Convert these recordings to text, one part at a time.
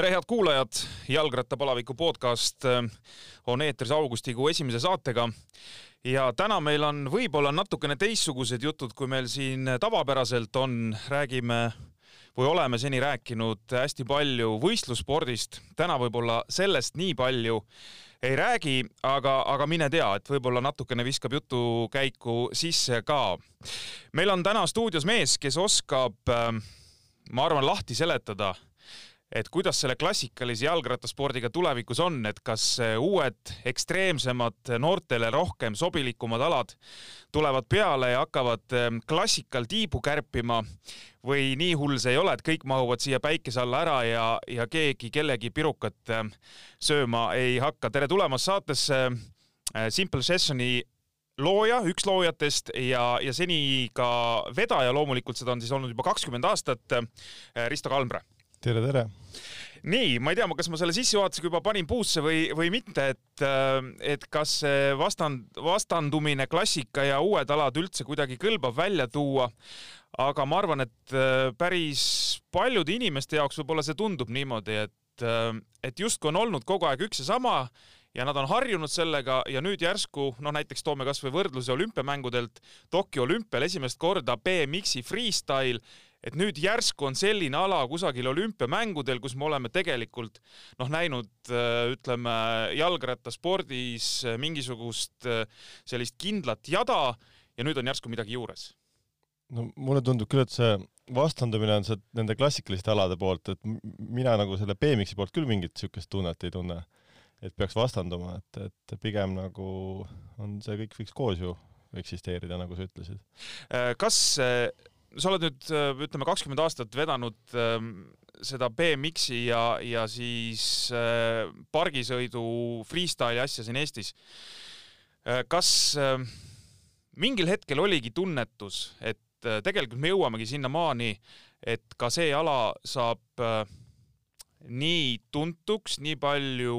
tere, head kuulajad, Jalgrattapalaviku podcast äh, on eetris augustikuu esimese saatega. Ja täna meil on võib-olla natukene teistsugused jutud, kui meil siin tavapäraselt on, räägime või oleme seni rääkinud hästi palju võistlusspordist, täna võib-olla sellest nii palju ei räägi, aga, aga mine tea, et võib-olla natukene viskab jutukäiku sisse ka. meil on täna stuudios mees, kes oskab, äh, ma arvan, lahti seletada et kuidas selle klassikalise jalgrattaspordiga tulevikus on, et kas uued ekstreemsemad, noortele rohkem sobilikumad alad tulevad peale ja hakkavad ehm, klassikal tiibu kärpima või nii hull see ei ole, et kõik mahuvad siia päikese alla ära ja, ja keegi kellegi pirukat ehm, sööma ei hakka. tere tulemast saatesse Simple Sessioni looja, üks loojatest ja, ja seni ka vedaja, loomulikult seda on siis olnud juba kakskümmend aastat, Risto Kalmre tere, tere! nii, ma ei tea, kas ma selle sissejuhatusega juba panin puusse või, või mitte, et, äh, et kas see vastand, vastandumine klassika ja uued alad üldse kuidagi kõlbab välja tuua. aga ma arvan, et äh, päris paljude inimeste jaoks võib-olla see tundub niimoodi, et, äh, et justkui on olnud kogu aeg üks ja sama ja nad on harjunud sellega ja nüüd järsku, noh näiteks toome kasvõi võrdluse olümpiamängudelt, Tokyo olümpial esimest korda BMX-i freestyle et nüüd järsku on selline ala kusagil olümpiamängudel, kus me oleme tegelikult noh, näinud ütleme jalgrattaspordis mingisugust sellist kindlat jada ja nüüd on järsku midagi juures. no mulle tundub küll, et see vastandumine on see nende klassikaliste alade poolt, et mina nagu selle BMX-i poolt küll mingit niisugust tunnet ei tunne, et peaks vastanduma, et, et pigem nagu on see kõik võiks koos ju eksisteerida, nagu sa ütlesid. kas sa oled nüüd ütleme kakskümmend aastat vedanud äh, seda BMX-i ja, ja siis äh, pargisõidu freestyle'i asja siin Eestis äh,. kas äh, mingil hetkel oligi tunnetus, et äh, tegelikult me jõuamegi sinnamaani, et ka see ala saab äh, nii tuntuks, nii palju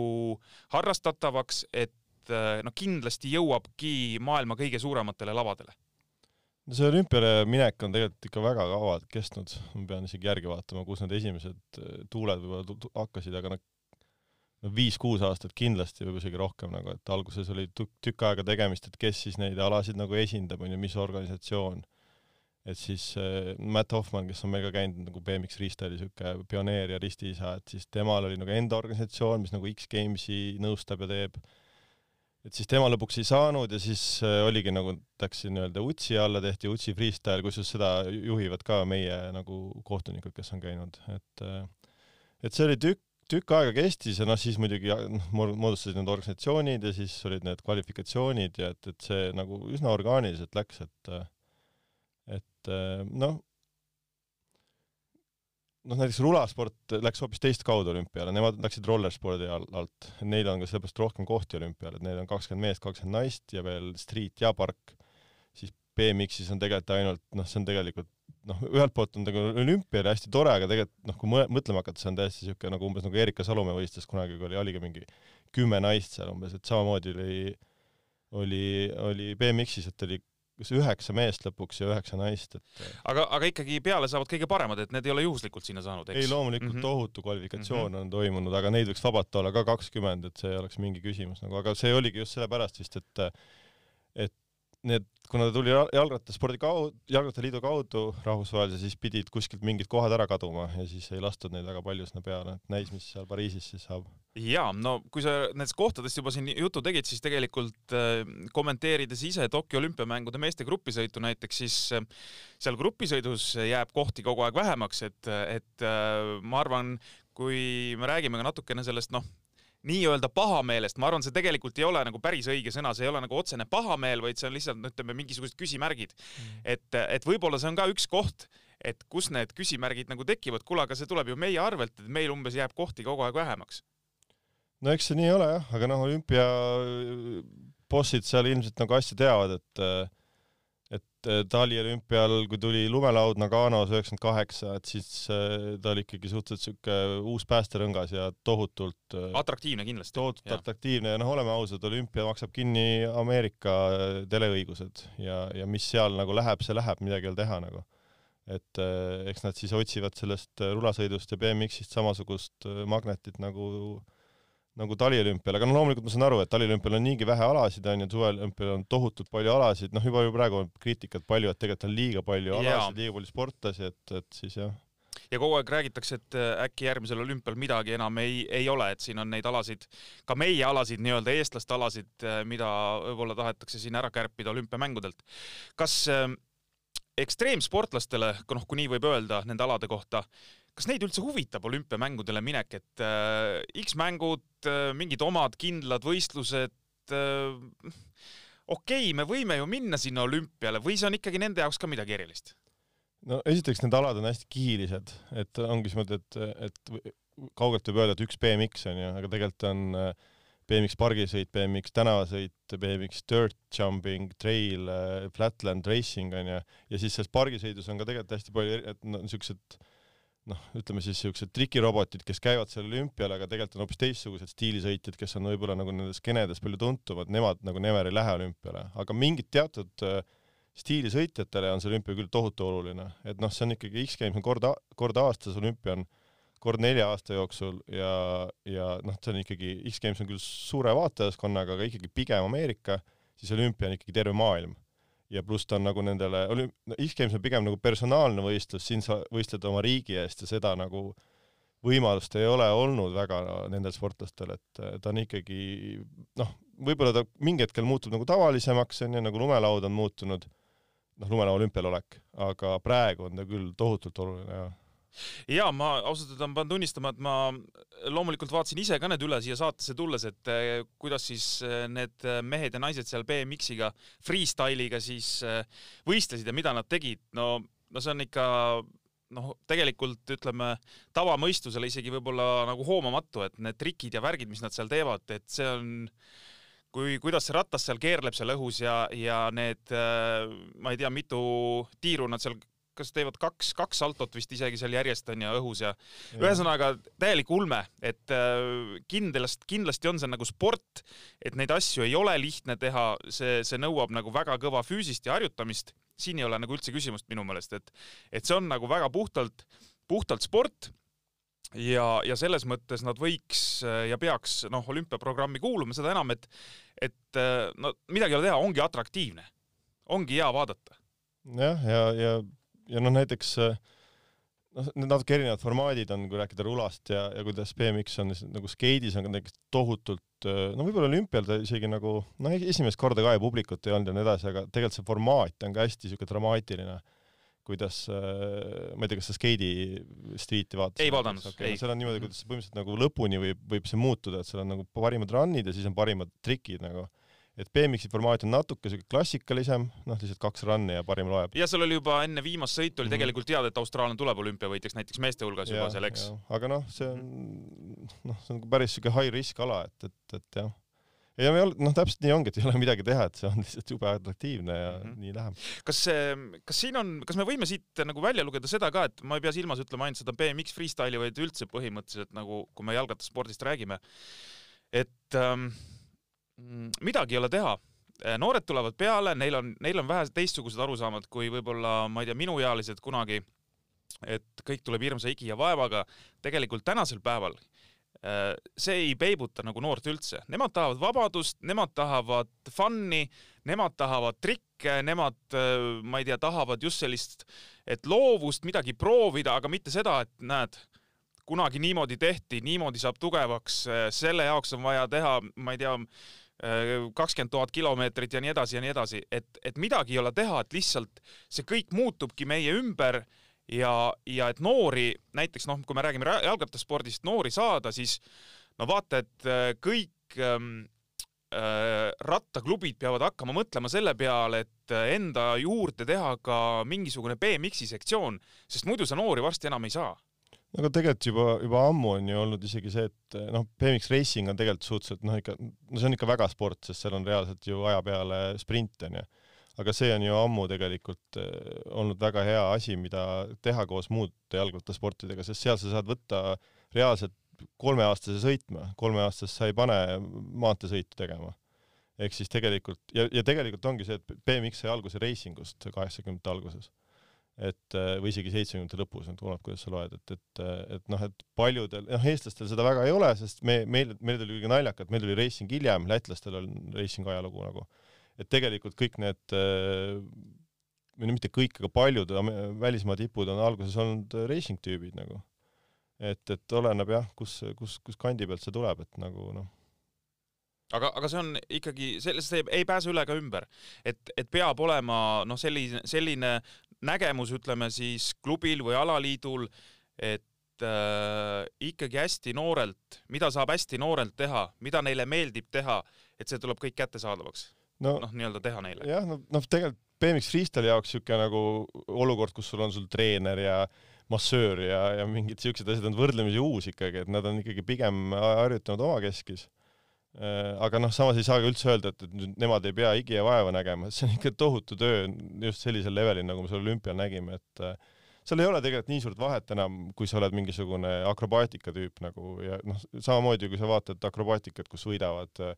harrastatavaks, et äh, noh, kindlasti jõuabki maailma kõige suurematele lavadele no see olümpiale minek on tegelikult ikka väga kaua kestnud, ma pean isegi järgi vaatama, kus need esimesed äh, tuuled võib-olla hakkasid, aga noh, no viis-kuus aastat kindlasti, võib-olla isegi rohkem nagu, et alguses oli tükk aega tegemist, et kes siis neid alasid nagu esindab, on ju, mis organisatsioon. et siis äh, Matt Hoffmann, kes on meil ka käinud nagu BMX Freestyle'i niisugune pioneer ja ristiisa, et siis temal oli nagu enda organisatsioon, mis nagu X-Gamesi nõustab ja teeb et siis tema lõpuks ei saanud ja siis äh, oligi nagu läks nii-öelda UTSi alla, tehti UTSi freestyle, kusjuures seda juhivad ka meie nagu kohtunikud, kes on käinud, et äh, et see oli tükk, tükk aega kestis ja noh, siis muidugi noh, moodustasid need organisatsioonid ja siis olid need kvalifikatsioonid ja et, et see nagu üsna orgaaniliselt läks, et et noh, noh, näiteks rulasport läks hoopis teist kaudu olümpiale, nemad läksid rollerspordi alt, neil on ka sellepärast rohkem kohti olümpial, et neil on kakskümmend meest, kakskümmend naist ja veel street ja park, siis BMX-is on tegelikult ainult noh, see on tegelikult noh, ühelt poolt on nagu olümpia oli hästi tore, aga tegelikult noh, kui mõtlema hakata, see on täiesti niisugune nagu umbes nagu Erika Salumäe võistles kunagi, kui oli, oligi mingi kümme naist seal umbes, et samamoodi oli oli, oli BMX-is, et oli kas üheksa meest lõpuks ja üheksa naist, et aga, aga ikkagi peale saavad kõige paremad, et need ei ole juhuslikult sinna saanud, eks? ei, loomulikult mm -hmm. tohutu kvalifikatsioon mm -hmm. on toimunud, aga neid võiks vabalt olla ka kakskümmend, et see oleks mingi küsimus nagu, aga see oligi just sellepärast vist, et et need, kuna ta tuli jalgrattaspordi kaudu, Jalgrattaliidu kaudu rahvusvahelise, siis pidid kuskilt mingid kohad ära kaduma ja siis ei lastud neid väga palju sinna peale, et näis, mis seal Pariisis siis saab. Jaa, no kui sa nendest kohtadest juba siin juttu tegid, siis tegelikult äh, kommenteerides ise Tokyo olümpiamängude meeste grupisõitu näiteks, siis äh, seal grupisõidus jääb kohti kogu aeg vähemaks, et, et äh, ma arvan, kui me räägime ka natukene sellest noh, nii-öelda pahameelest, ma arvan, see tegelikult ei ole nagu päris õige sõna, see ei ole nagu otsene pahameel, vaid see on lihtsalt, no ütleme, mingisugused küsimärgid mm.. et, et võib-olla see on ka üks koht, et kus need küsimärgid nagu tekivad, kuule, aga see tuleb ju meie arvelt, et meil umbes jääb kohti kogu aeg vähemaks. No eks see nii ole jah, aga noh, olümpia bossid seal ilmselt nagu asja teavad, et et äh, taliolümpial, kui tuli lumelaud Naganos üheksakümmend kaheksa, et siis äh, ta oli ikkagi suhteliselt niisugune uus päästerõngas ja tohutult äh, atraktiivne kindlasti. tohutult ja. atraktiivne ja noh, oleme ausad, olümpia maksab kinni Ameerika teleõigused ja, ja mis seal nagu läheb, see läheb, midagi ei ole teha nagu. et äh, eks nad siis otsivad sellest äh, rulasõidust ja BMX-ist samasugust äh, magnetit nagu nagu taliolümpial, aga no loomulikult ma saan aru, et taliolümpial on niigi vähe alasid, on ju, suveolümpial on tohutult palju alasid, noh juba ju praegu on kriitikat palju, et tegelikult on liiga palju alasid, liiga palju sportlasi, et, et siis jah ja kogu aeg räägitakse, et äh, äkki järgmisel olümpial midagi enam ei, ei ole, et siin on neid alasid, ka meie alasid, nii-öelda eestlaste alasid, äh, mida võib-olla tahetakse siin ära kärpida olümpiamängudelt. kas äh, ekstreemsportlastele, noh, kui nii võib öelda nende alade kohta, kas neid üldse huvitab olümpiamängudele minek, et äh, X-mängud äh,, mingid omad kindlad võistlused äh,, okei okay,, me võime ju minna sinna olümpiale või see on ikkagi nende jaoks ka midagi erilist? no esiteks need alad on hästi kihilised, et ongi niimoodi, et, et kaugelt võib öelda, et üks BMX on ju, aga tegelikult on äh, BMX pargisõit, BMX tänavasõit, BMX dirt jumping, trail, äh, flatland racing on ju, ja siis selles pargisõidus on ka tegelikult hästi palju, et no niisugused noh, ütleme siis niisugused trikirobotid, kes käivad seal olümpial, aga tegelikult on hoopis teistsugused stiilisõitjad, kes on võib-olla nagu nendes skenedes palju tuntumad, nemad nagu never ei lähe olümpiale, aga mingid teatud äh, stiilisõitjatele on see olümpia küll tohutu oluline, et noh, see on ikkagi X-Games on kord, kord aastas, olümpia on kord nelja aasta jooksul ja, ja noh, see on ikkagi, X-Games on küll suure vaatajaskonnaga, aga ikkagi pigem Ameerika, siis olümpia on ikkagi terve maailm. Ja pluss ta on nagu nendele, no X-Games on pigem nagu personaalne võistlus, siin sa võistled oma riigi eest ja seda nagu võimalust ei ole olnud väga nendel sportlastel, et ta on ikkagi noh, võib-olla ta mingi hetkel muutub nagu tavalisemaks, on ju, nagu lumelaud on muutunud. Noh, lumelao olümpial olek, aga praegu on ta küll tohutult oluline ja ja ma ausalt öelda pean tunnistama, et ma loomulikult vaatasin ise ka need üle siia saatesse tulles, et eh, kuidas siis eh, need mehed ja naised seal BMX-iga, freestyle'iga siis võistlesid ja mida nad tegid. no, no see on ikka noh, tegelikult ütleme tavamõistusele isegi võib-olla nagu hoomamatu, et need trikid ja värgid, mis nad seal teevad, et see on kui, kuidas see ratas seal keerleb seal õhus ja, ja need, äh, ma ei tea, mitu tiiru nad seal kas teevad kaks, kaks saltot vist isegi seal järjest on ju õhus ja, ja. ühesõnaga täielik ulme, et äh, kindlasti, kindlasti on see nagu sport, et neid asju ei ole lihtne teha, see, see nõuab nagu väga kõva füüsist ja harjutamist. siin ei ole nagu üldse küsimust minu meelest, et, et see on nagu väga puhtalt, puhtalt sport ja, ja selles mõttes nad võiks äh, ja peaks noh, olümpiaprogrammi kuuluma, seda enam, et, et äh, no midagi ei ole teha, ongi atraktiivne, ongi hea vaadata. jah, ja, ja, ja, ja noh, näiteks äh, noh, need natuke erinevad formaadid on, kui rääkida rulast ja, ja kuidas BMX on nagu skeidis on ka näiteks tohutult, no võib-olla olümpial ta isegi nagu noh, esimest korda ka ju publikut ei olnud ja nii edasi, aga tegelikult see formaat on ka hästi siuke dramaatiline kuidas äh, ma ei tea, kas sa Skeidi Streeti vaatasid? ei vaadanud okay,, seal on niimoodi, kuidas põhimõtteliselt nagu lõpuni võib, võib see muutuda, et seal on nagu parimad run'id ja siis on parimad trikid nagu. Et BMX-i formaat on natuke siuke klassikalisem, noh, lihtsalt kaks run'i ja parim loeb. ja seal oli juba enne viimast sõitu oli mm -hmm. tegelikult teada, et austraallane tuleb olümpiavõitjaks näiteks meeste hulgas ja, juba seal, eks. aga noh, see on noh, see on päris siuke high risk ala, et, et, et jah ja me ole, noh, täpselt nii ongi, et ei ole midagi teha, et see on lihtsalt jube atraktiivne ja mm -hmm. nii läheb. kas see, kas siin on, kas me võime siit nagu välja lugeda seda ka, et ma ei pea silmas ütlema ainult seda BMX freestyle'i, vaid üldse põhimõtteliselt nagu, kui me jalgrattaspordist räägime, et ähm, midagi ei ole teha noored tulevad peale, neil on, neil on vähe teistsugused arusaamad kui võib-olla, ma ei tea, minuealised kunagi. et kõik tuleb hirmsa higi ja vaevaga. tegelikult tänasel päeval Äh, see ei peibuta nagu noort üldse, nemad tahavad vabadust, nemad tahavad fun'i, nemad tahavad trikke, nemad, äh, ma ei tea, tahavad just sellist, et loovust midagi proovida, aga mitte seda, et näed, kunagi niimoodi tehti, niimoodi saab tugevaks, selle jaoks on vaja teha, ma ei tea, kakskümmend tuhat kilomeetrit ja nii edasi ja nii edasi, et, et midagi ei ole teha, et lihtsalt see kõik muutubki meie ümber ja, ja et noori näiteks noh, kui me räägime jalgrattaspordist, noori saada, siis no vaata, et äh, kõik ähm, äh, rattaklubid peavad hakkama mõtlema selle peale, et äh, enda juurde teha ka mingisugune BMX-i sektsioon, sest muidu sa noori varsti enam ei saa aga tegelikult juba, juba ammu on ju olnud isegi see, et noh, BMX Racing on tegelikult suhteliselt noh, ikka, no see on ikka väga sport, sest seal on reaalselt ju aja peale sprint onju aga see on ju ammu tegelikult äh, olnud väga hea asi, mida teha koos muude jalgrattasportidega, sest seal sa saad võtta reaalselt kolmeaastase sõitma, kolmeaastast sa ei pane maanteesõitu tegema. ehk siis tegelikult ja, ja tegelikult ongi see, et BMX sai alguse reisingust kaheksakümnendate alguses. Et äh, või isegi seitsmekümnendate lõpus, et oleneb, kuidas sa loed, et, et, et noh, et paljudel, noh, eestlastel seda väga ei ole, sest me, meil, meil tuli kõige naljakalt, meil tuli reising hiljem, lätlastel on reising ajalugu nagu. et tegelikult kõik need või no mitte kõik, aga paljud välismaa tipud on alguses olnud racing tüübid nagu. et, et oleneb jah, kus, kus, kus kandi pealt see tuleb, et nagu noh aga, aga see on ikkagi, sellest ei, ei pääse üle ega ümber, et, et peab olema noh, selline, selline nägemus, ütleme siis klubil või alaliidul, et äh, ikkagi hästi noorelt, mida saab hästi noorelt teha, mida neile meeldib teha, et see tuleb kõik kättesaadavaks no,. noh, nii-öelda teha neile. jah, no, noh, tegelikult BMX Freestyle'i jaoks siuke nagu olukord, kus sul on sul treener ja massöör ja, ja mingid siuksed asjad on võrdlemisi uus ikkagi, et nad on ikkagi pigem harjutanud omakeskis aga noh, samas ei saa ka üldse öelda, et, et nüüd nemad ei pea higi ja vaeva nägema, see on ikka tohutu töö just sellisel levelil, nagu me seal olümpial nägime, et äh, seal ei ole tegelikult nii suurt vahet enam, kui sa oled mingisugune akrobaatika tüüp nagu ja noh, samamoodi kui sa vaatad akrobaatikat, kus võidavad äh,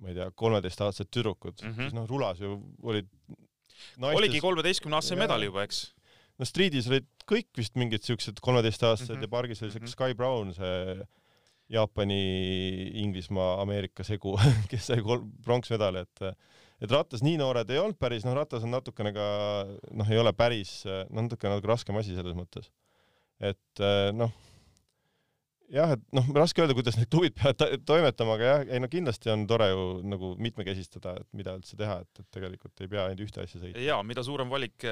ma ei tea, kolmeteistaastased tüdrukud mm, -hmm. siis noh, rulas ju olid naistes... oligi kolmeteistkümne aastase medal juba, eks? no Streetis olid kõik vist mingid siuksed kolmeteistaastased mm -hmm. ja pargis oli siuke mm -hmm. Sky Brown, see Jaapani, Inglismaa, Ameerika segu, kes sai kolm pronksmedali, et et rattas nii noored ei olnud päris, noh, ratas on natukene ka noh, ei ole päris noh, natuke natuke raskem asi selles mõttes. et noh jah, et noh, raske öelda, kuidas need klubid peavad toimetama, aga jah, ei no kindlasti on tore ju nagu mitmekesistada, et mida üldse teha, et, et tegelikult ei pea ainult ühte asja sõitma. ja mida suurem valik,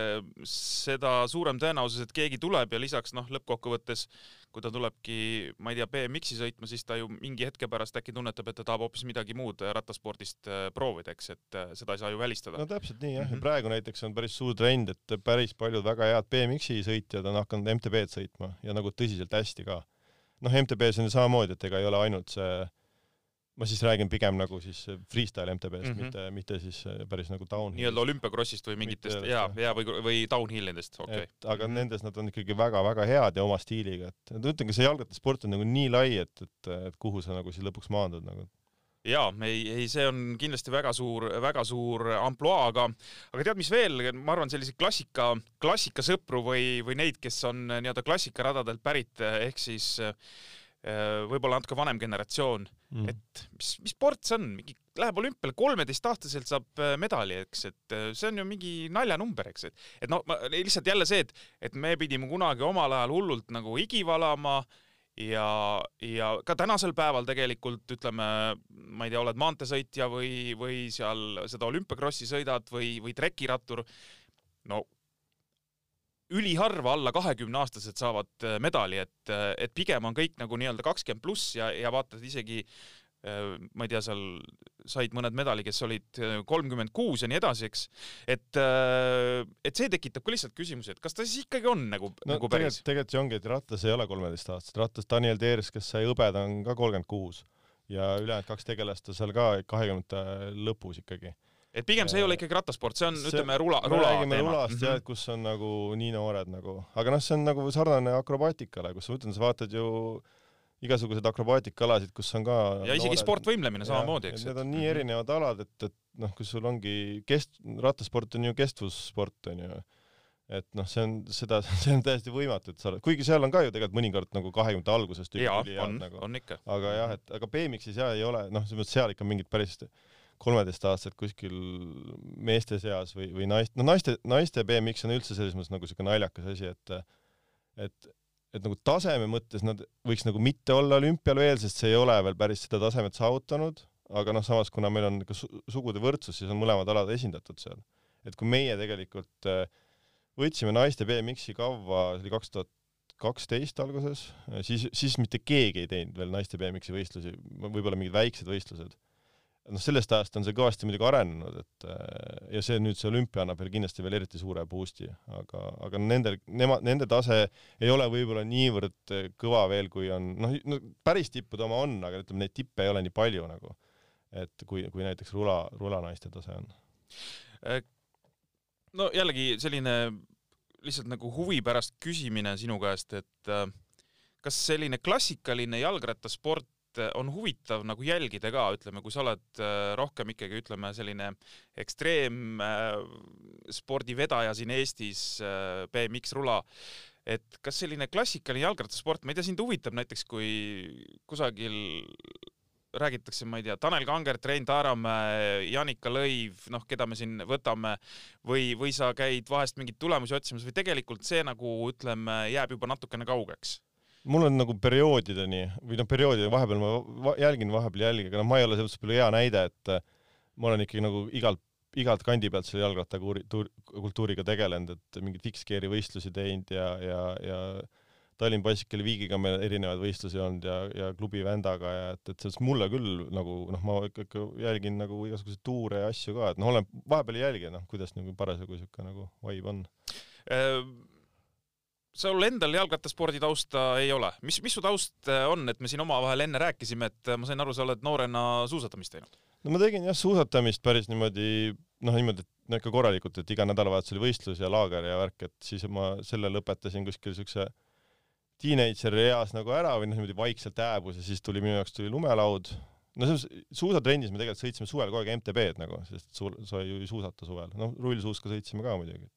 seda suurem tõenäosus, et keegi tuleb ja lisaks noh, lõppkokkuvõttes kui ta tulebki, ma ei tea, BMX-i sõitma, siis ta ju mingi hetke pärast äkki tunnetab, et ta tahab hoopis midagi muud rattaspordist äh, proovida, eks, et seda ei saa ju välistada. no täpselt nii jah mm, -hmm. ja praegu näiteks on päris suur trend, et päris paljud väga head BMX-i sõitjad on hakanud MTB-d sõitma ja nagu tõsiselt hästi ka noh, MTB-s on ju samamoodi, et ega ei ole ainult see, ma siis räägin pigem nagu siis freestyle MTB-st mm, -hmm. mitte, mitte siis äh, päris nagu downhill. nii-öelda olümpiakrossist või mingitest ja, ja või, või downhillidest, okei okay.. aga mm -hmm. nendes nad on ikkagi väga-väga head ja oma stiiliga, et ma ütlen, see jalgrattasport on nagu nii lai, et, et, et kuhu sa nagu siis lõpuks maandud nagu jaa, ei, ei, see on kindlasti väga suur, väga suur ampluaa, aga, aga tead, mis veel, ma arvan, selliseid klassika, klassikasõpru või, või neid, kes on nii-öelda klassikaradadelt pärit, ehk siis äh, võib-olla natuke vanem generatsioon. Mm., et mis, mis sport see on, mingi läheb olümpiale kolmeteistaastaselt saab äh, medali, eks, et äh, see on ju mingi naljanumber, eks, et, et no lihtsalt jälle see, et, et me pidime kunagi omal ajal hullult nagu higi valama ja, ja ka tänasel päeval tegelikult ütleme, ma ei tea, oled maanteesõitja või, või seal seda olümpiakrossi sõidad või, või trekirattur, no üliharva alla kahekümne aastased saavad äh, medali, et, et pigem on kõik nagu nii-öelda kakskümmend pluss ja, ja vaatad isegi äh, ma ei tea, seal said mõned medali, kes olid äh, kolmkümmend kuus ja nii edasi, eks. et, äh, et see tekitab ka lihtsalt küsimusi, et kas ta siis ikkagi on nagu no,, nagu päris. tegelikult see ongi, et rattas ei ole kolmeteistaastased, rattas Daniel Teers, kes sai hõbeda, on ka kolmkümmend kuus ja ülejäänud kaks tegelast on seal ka kahekümnendate lõpus ikkagi et pigem see ei ole ikkagi rattasport, see on, ütleme, rula, rula teema. rulast -hmm. jah, et kus on nagu nii noored nagu, aga noh, see on nagu sarnane akrobaatikale, kus ma ütlen, sa vaatad ju äh, igasuguseid akrobaatikalasid, kus on ka ja isegi noored... sportvõimlemine samamoodi, eks. Need on nii erinevad alad, et, et noh, kus sul ongi kest-, rattasport on ju kestvussport, on ju. et noh, see on seda, see on täiesti võimatu, et sa oled, kuigi seal on ka ju tegelikult mõnikord nagu kahekümnendate algusest jaa, on, nagu. on ikka. aga jah, et aga BMX-is jah ei ole, noh, selles mõttes seal ikka mingid päris kolmeteistaastased kuskil meeste seas või, või naist, no naiste, naiste BMX on üldse selles mõttes nagu siuke naljakas asi, et et et nagu taseme mõttes nad võiks nagu mitte olla olümpial veel, sest see ei ole veel päris seda tasemet saavutanud, aga noh, samas kuna meil on ka sugude võrdsus, siis on mõlemad alad esindatud seal. et kui meie tegelikult äh, võtsime naiste BMX-i kavva, see oli kaks tuhat kaksteist alguses, siis, siis mitte keegi ei teinud veel naiste BMX-i võistlusi, võib-olla mingid väiksed võistlused noh, sellest ajast on see kõvasti muidugi arenenud, et äh, ja see nüüd see olümpia annab veel kindlasti veel eriti suure boost'i, aga, aga nendel, nemad, nende tase ei ole võib-olla niivõrd äh, kõva veel, kui on noh, no päris tippude oma on, aga ütleme, neid tippe ei ole nii palju nagu, et kui, kui näiteks rula, rulanaiste tase on. Äh, no jällegi selline lihtsalt nagu huvi pärast küsimine sinu käest, et kas selline klassikaline jalgrattasport et on huvitav nagu jälgida ka, ütleme, kui sa oled rohkem ikkagi ütleme selline ekstreemspordivedaja siin Eestis, BMX rula et kas selline klassikaline jalgrattasport, ma ei tea, sind huvitab näiteks, kui kusagil räägitakse, ma ei tea, Tanel Kangert, Rein Taaramäe, Janika Lõiv, noh, keda me siin võtame, või, või sa käid vahest mingeid tulemusi otsimas või tegelikult see nagu ütleme, jääb juba natukene kaugeks? Mul on nagu perioodideni või noh, perioodide vahepeal ma jälgin, vahepeal jälgi, aga noh, ma ei ole selles mõttes palju hea näide, et ma olen ikkagi nagu igalt igalt kandi pealt selle jalgrattakultuuriga tegelenud, et mingeid fixgear'i võistlusi teinud ja, ja, ja Tallinn Bicycle Weekiga meil erinevaid võistlusi olnud ja, ja klubi Vändaga ja et, et sellest mulle küll nagu noh, ma ikka jälgin nagu igasuguseid tuure ja asju ka, et noh, olen, vahepeal ei jälgi, noh, kuidas nagu parasjagu niisugune nagu vibe on. Äh sul endal jalgrattaspordi tausta ei ole, mis, mis su taust on, et me siin omavahel enne rääkisime, et ma sain aru, sa oled noorena suusatamist teinud? no ma tegin jah suusatamist päris niimoodi, noh niimoodi, et no ikka korralikult, et iga nädalavahetus oli võistlus ja laager ja värk, et siis ma selle lõpetasin kuskil siukse teenager'i eas nagu ära või noh, niimoodi vaikselt hääbus ja siis tuli minu jaoks tuli lumelaud. no selles suusatrennis me tegelikult sõitsime suvel kogu aeg MTB-d nagu, sest sul, sa ju ei suusata suvel, noh rullsuuska sõitsime ka muidugi.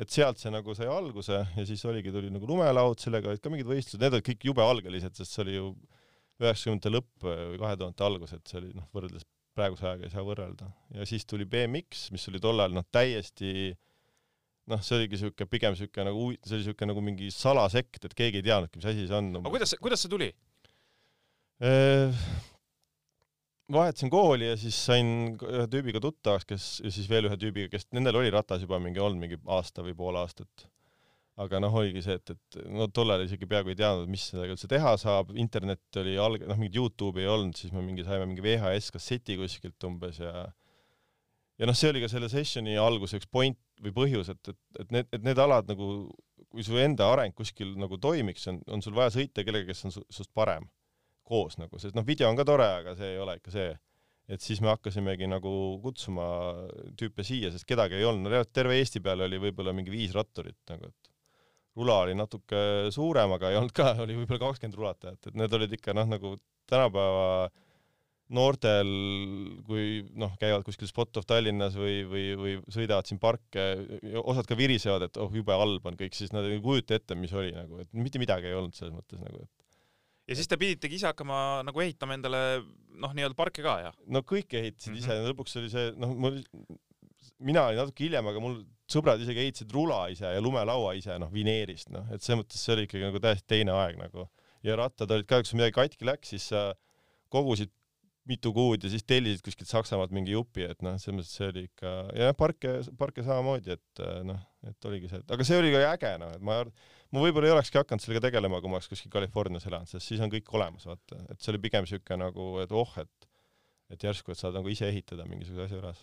Et sealt see nagu sai alguse ja siis oligi, tuli nagu lumelaud, sellega olid ka mingid võistlused, need olid kõik jube algelised, sest see oli ju üheksakümnendate lõpp või kahe tuhandete algus, et see oli noh, võrreldes praeguse ajaga ei saa võrrelda. ja siis tuli BMX, mis oli tollal noh, täiesti noh, see oligi siuke pigem siuke nagu, see oli siuke nagu mingi salasekt, et keegi ei teadnudki, mis asi see on. aga kuidas, kuidas see tuli? Vahetasin kooli ja siis sain ühe tüübiga tuttavaks, kes ja siis veel ühe tüübiga, kes nendel oli ratas juba mingi olnud mingi aasta või pool aastat. Aga noh, oligi see, et, et no tollal isegi peaaegu ei teadnud, mis sellega üldse teha saab, internet oli alg-, noh, mingit Youtube'i ei olnud, siis me mingi saime mingi VHS kasseti kuskilt umbes ja ja noh, see oli ka selle sessioni alguse üks point või põhjus, et, et, et need, et need alad nagu, kui su enda areng kuskil nagu toimiks, on, on sul vaja sõita kellegagi, kes on su, sinust parem koos nagu, sest noh, video on ka tore, aga see ei ole ikka see. et siis me hakkasimegi nagu kutsuma tüüpe siia, sest kedagi ei olnud, no terve Eesti peale oli võib-olla mingi viis ratturit nagu, et rula oli natuke suurem, aga ei olnud ka, oli võib-olla kakskümmend rulatajat, et need olid ikka noh, nagu tänapäeva noortel, kui noh, käivad kuskil Spot of Tallinnas või, või, või sõidavad siin parke, osad ka virisevad, et oh, jube halb on kõik, siis nad ei kujuta ette, mis oli nagu, et mitte midagi ei olnud selles mõttes nagu, et ja siis te piditegi ise hakkama nagu ehitama endale noh, nii-öelda parke ka, jah? no kõik ehitasid mm -hmm. ise, lõpuks oli see, noh, mul, mina olin natuke hiljem, aga mul sõbrad isegi ehitasid rula ise ja lumelaua ise, noh, vineerist, noh, et selles mõttes see oli ikkagi nagu täiesti teine aeg nagu. ja rattad olid ka, kui midagi katki läks, siis sa kogusid mitu kuud ja siis tellisid kuskilt Saksamaalt mingi jupi, et noh, selles mõttes see oli ikka ja parke, parke samamoodi, et noh, et oligi see, aga see oli ka äge, noh, et ma, ma võib-olla ei olekski hakanud sellega tegelema, kui ma oleks kuskil Californias elanud, sest siis on kõik olemas, vaata, et see oli pigem siuke nagu, et oh, et et järsku, et saad nagu ise ehitada mingisuguse asja üles.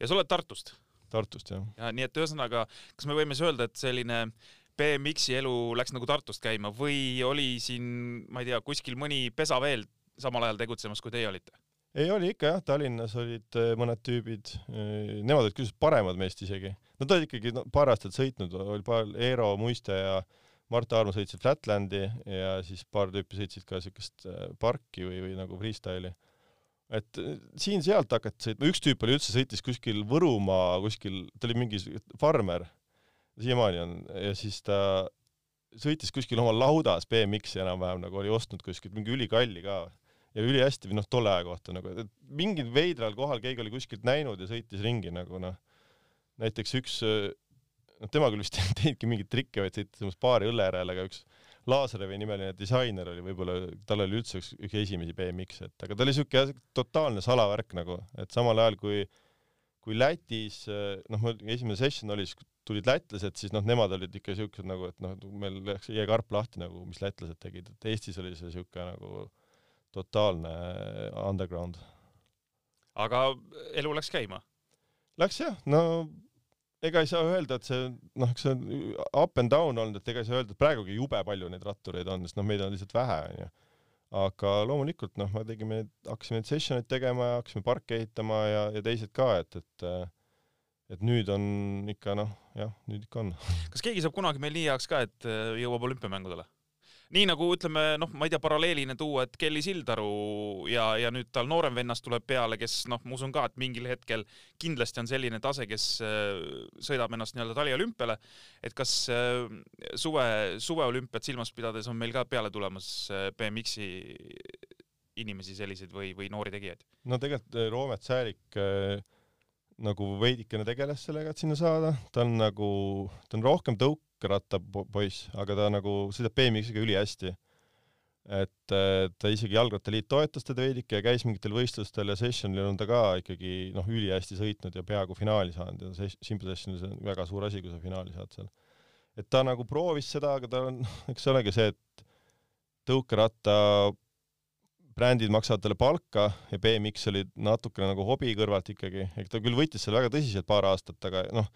ja sa oled Tartust? Tartust, jah. ja nii et ühesõnaga, kas me võime siis öelda, et selline BMX-i elu läks nagu Tartust käima või oli siin, ma ei tea, kuskil mõni pesa veel samal ajal tegutsemas, kui teie olite? Ei, oli ikka jah, Tallinnas olid äh, mõned tüübid, äh, nemad olid küll paremad meist isegi. Nad olid ikkagi no, paar aastat sõitnud, oli paar, Eero Muiste ja Mart Aarma sõitsid Flatlandi ja siis paar tüüpi sõitsid ka siukest äh, parki või, või nagu freestyle'i et siin-sealt hakati sõitma, üks tüüp oli üldse, sõitis kuskil Võrumaa kuskil, ta oli mingi farmer, siiamaani on, ja siis ta sõitis kuskil oma laudas BMX-i enam-vähem nagu oli ostnud kuskilt mingi ülikalli ka ja ülihästi või noh, tolle aja kohta nagu, et mingil veidral kohal keegi oli kuskilt näinud ja sõitis ringi nagu noh, näiteks üks, noh, tema küll vist ei teinudki mingeid trikke, vaid sõitis umbes paari õlle järele, aga üks Laasarevi nimeline disainer oli võib-olla, tal oli üldse üks, üks esimesi BMX-e, et aga ta oli siuke totaalne salavärk nagu, et samal ajal kui kui Lätis, noh, mul esimene session oli, siis tulid lätlased, siis noh, nemad olid ikka siuksed nagu, et noh, meil läks jääkarp lahti nagu, mis lätlased tegid, et Eestis oli see siuke nagu totaalne underground. aga elu läks käima? Läks jah, no ega ei saa öelda, et see noh, eks see on up and down olnud, et ega ei saa öelda, et praegugi jube palju neid rattureid on, sest noh, meid on lihtsalt vähe, onju. aga loomulikult noh, me tegime, hakkasime neid session eid tegema ja hakkasime parke ehitama ja, ja teised ka, et, et et nüüd on ikka noh, jah, nüüd ikka on. kas keegi saab kunagi meil nii heaks ka, et jõuab olümpiamängudele? Nii nagu ütleme, noh, ma ei tea, paralleelina tuua, et Kelly Sildaru ja, ja nüüd tal noorem vennas tuleb peale, kes noh, ma usun ka, et mingil hetkel kindlasti on selline tase, kes äh, sõidab ennast nii-öelda taliolümpiale. et kas äh, suve, suveolümpiat silmas pidades on meil ka peale tulemas äh, BMX-i inimesi selliseid või, või noori tegijaid? no tegelikult Roomet Säälik äh, nagu veidikene tegeles sellega, et sinna saada, ta on nagu, ta on rohkem tõukerattapoiss, aga ta nagu sõidab BMX-iga ülihästi. et ta isegi Jalgrattaliit toetas teda veidike ja käis mingitel võistlustel ja sessionil on ta ka ikkagi noh, ülihästi sõitnud ja peaaegu finaali saanud ja Simple Sessionis on väga suur asi, kui sa finaali saad seal. et ta nagu proovis seda, aga ta on, eks see olegi see, et tõukeratta brändid maksavad talle palka ja BMX oli natukene nagu hobi kõrvalt ikkagi, ehk ta küll võttis selle väga tõsiselt paar aastat, aga noh,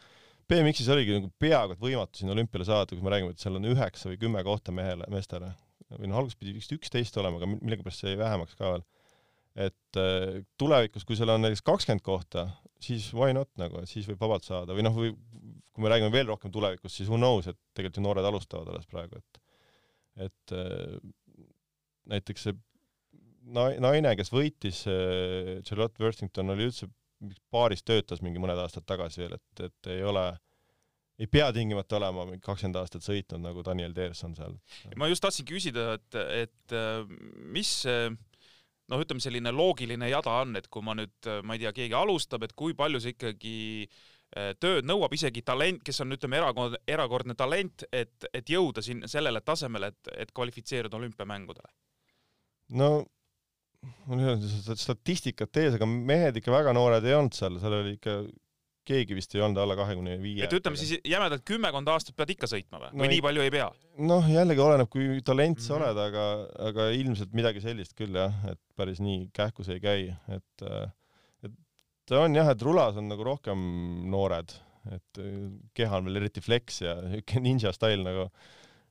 BMX-is oligi nagu peaaegu et võimatu sinna olümpiale saada, kui me räägime, et seal on üheksa või kümme kohta mehele, meestele. või noh, alguses pidi vist üksteist olema, aga millegipärast see jäi vähemaks ka veel. et äh, tulevikus, kui seal on näiteks kakskümmend kohta, siis why not nagu, et siis võib vabalt saada või noh, või kui me räägime veel rohkem tulevikust, siis who knows, et tegelikult ju noored alustavad alles praegu, et et äh, näiteks see naine, kes võitis, äh, Charlotte Worthington oli üldse baaris töötas mingi mõned aastad tagasi veel, et, et ei ole, ei pea tingimata olema mingi kakskümmend aastat sõitnud nagu Daniel Deerson seal. ma just tahtsin küsida, et, et äh, mis noh, ütleme selline loogiline jada on, et kui ma nüüd, ma ei tea, keegi alustab, et kui palju see ikkagi äh, tööd nõuab isegi talent, kes on, ütleme, erakordne, erakordne talent, et, et jõuda siin sellele tasemele, et, et kvalifitseeruda olümpiamängudele? no mul ei seda statistikat ees, aga mehed ikka väga noored ei olnud seal, seal oli ikka keegi vist ei olnud alla kahekümne viie. et ütleme siis jämedalt kümmekond aastat pead ikka sõitma või no,, või nii palju ei pea? noh, jällegi oleneb, kui talent sa mm -hmm. oled, aga, aga ilmselt midagi sellist küll jah, et päris nii kähku see ei käi, et et ta on jah, et rulas on nagu rohkem noored, et keha on veel eriti flex ja niisugune ninja stail nagu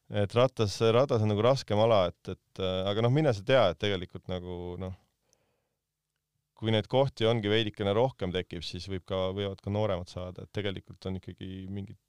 et ratas, ratas on nagu raskem ala, et, et aga noh, mine sa tea, et tegelikult nagu noh, kui neid kohti ongi veidikene rohkem tekib, siis võib ka, võivad ka nooremad saada, et tegelikult on ikkagi mingeid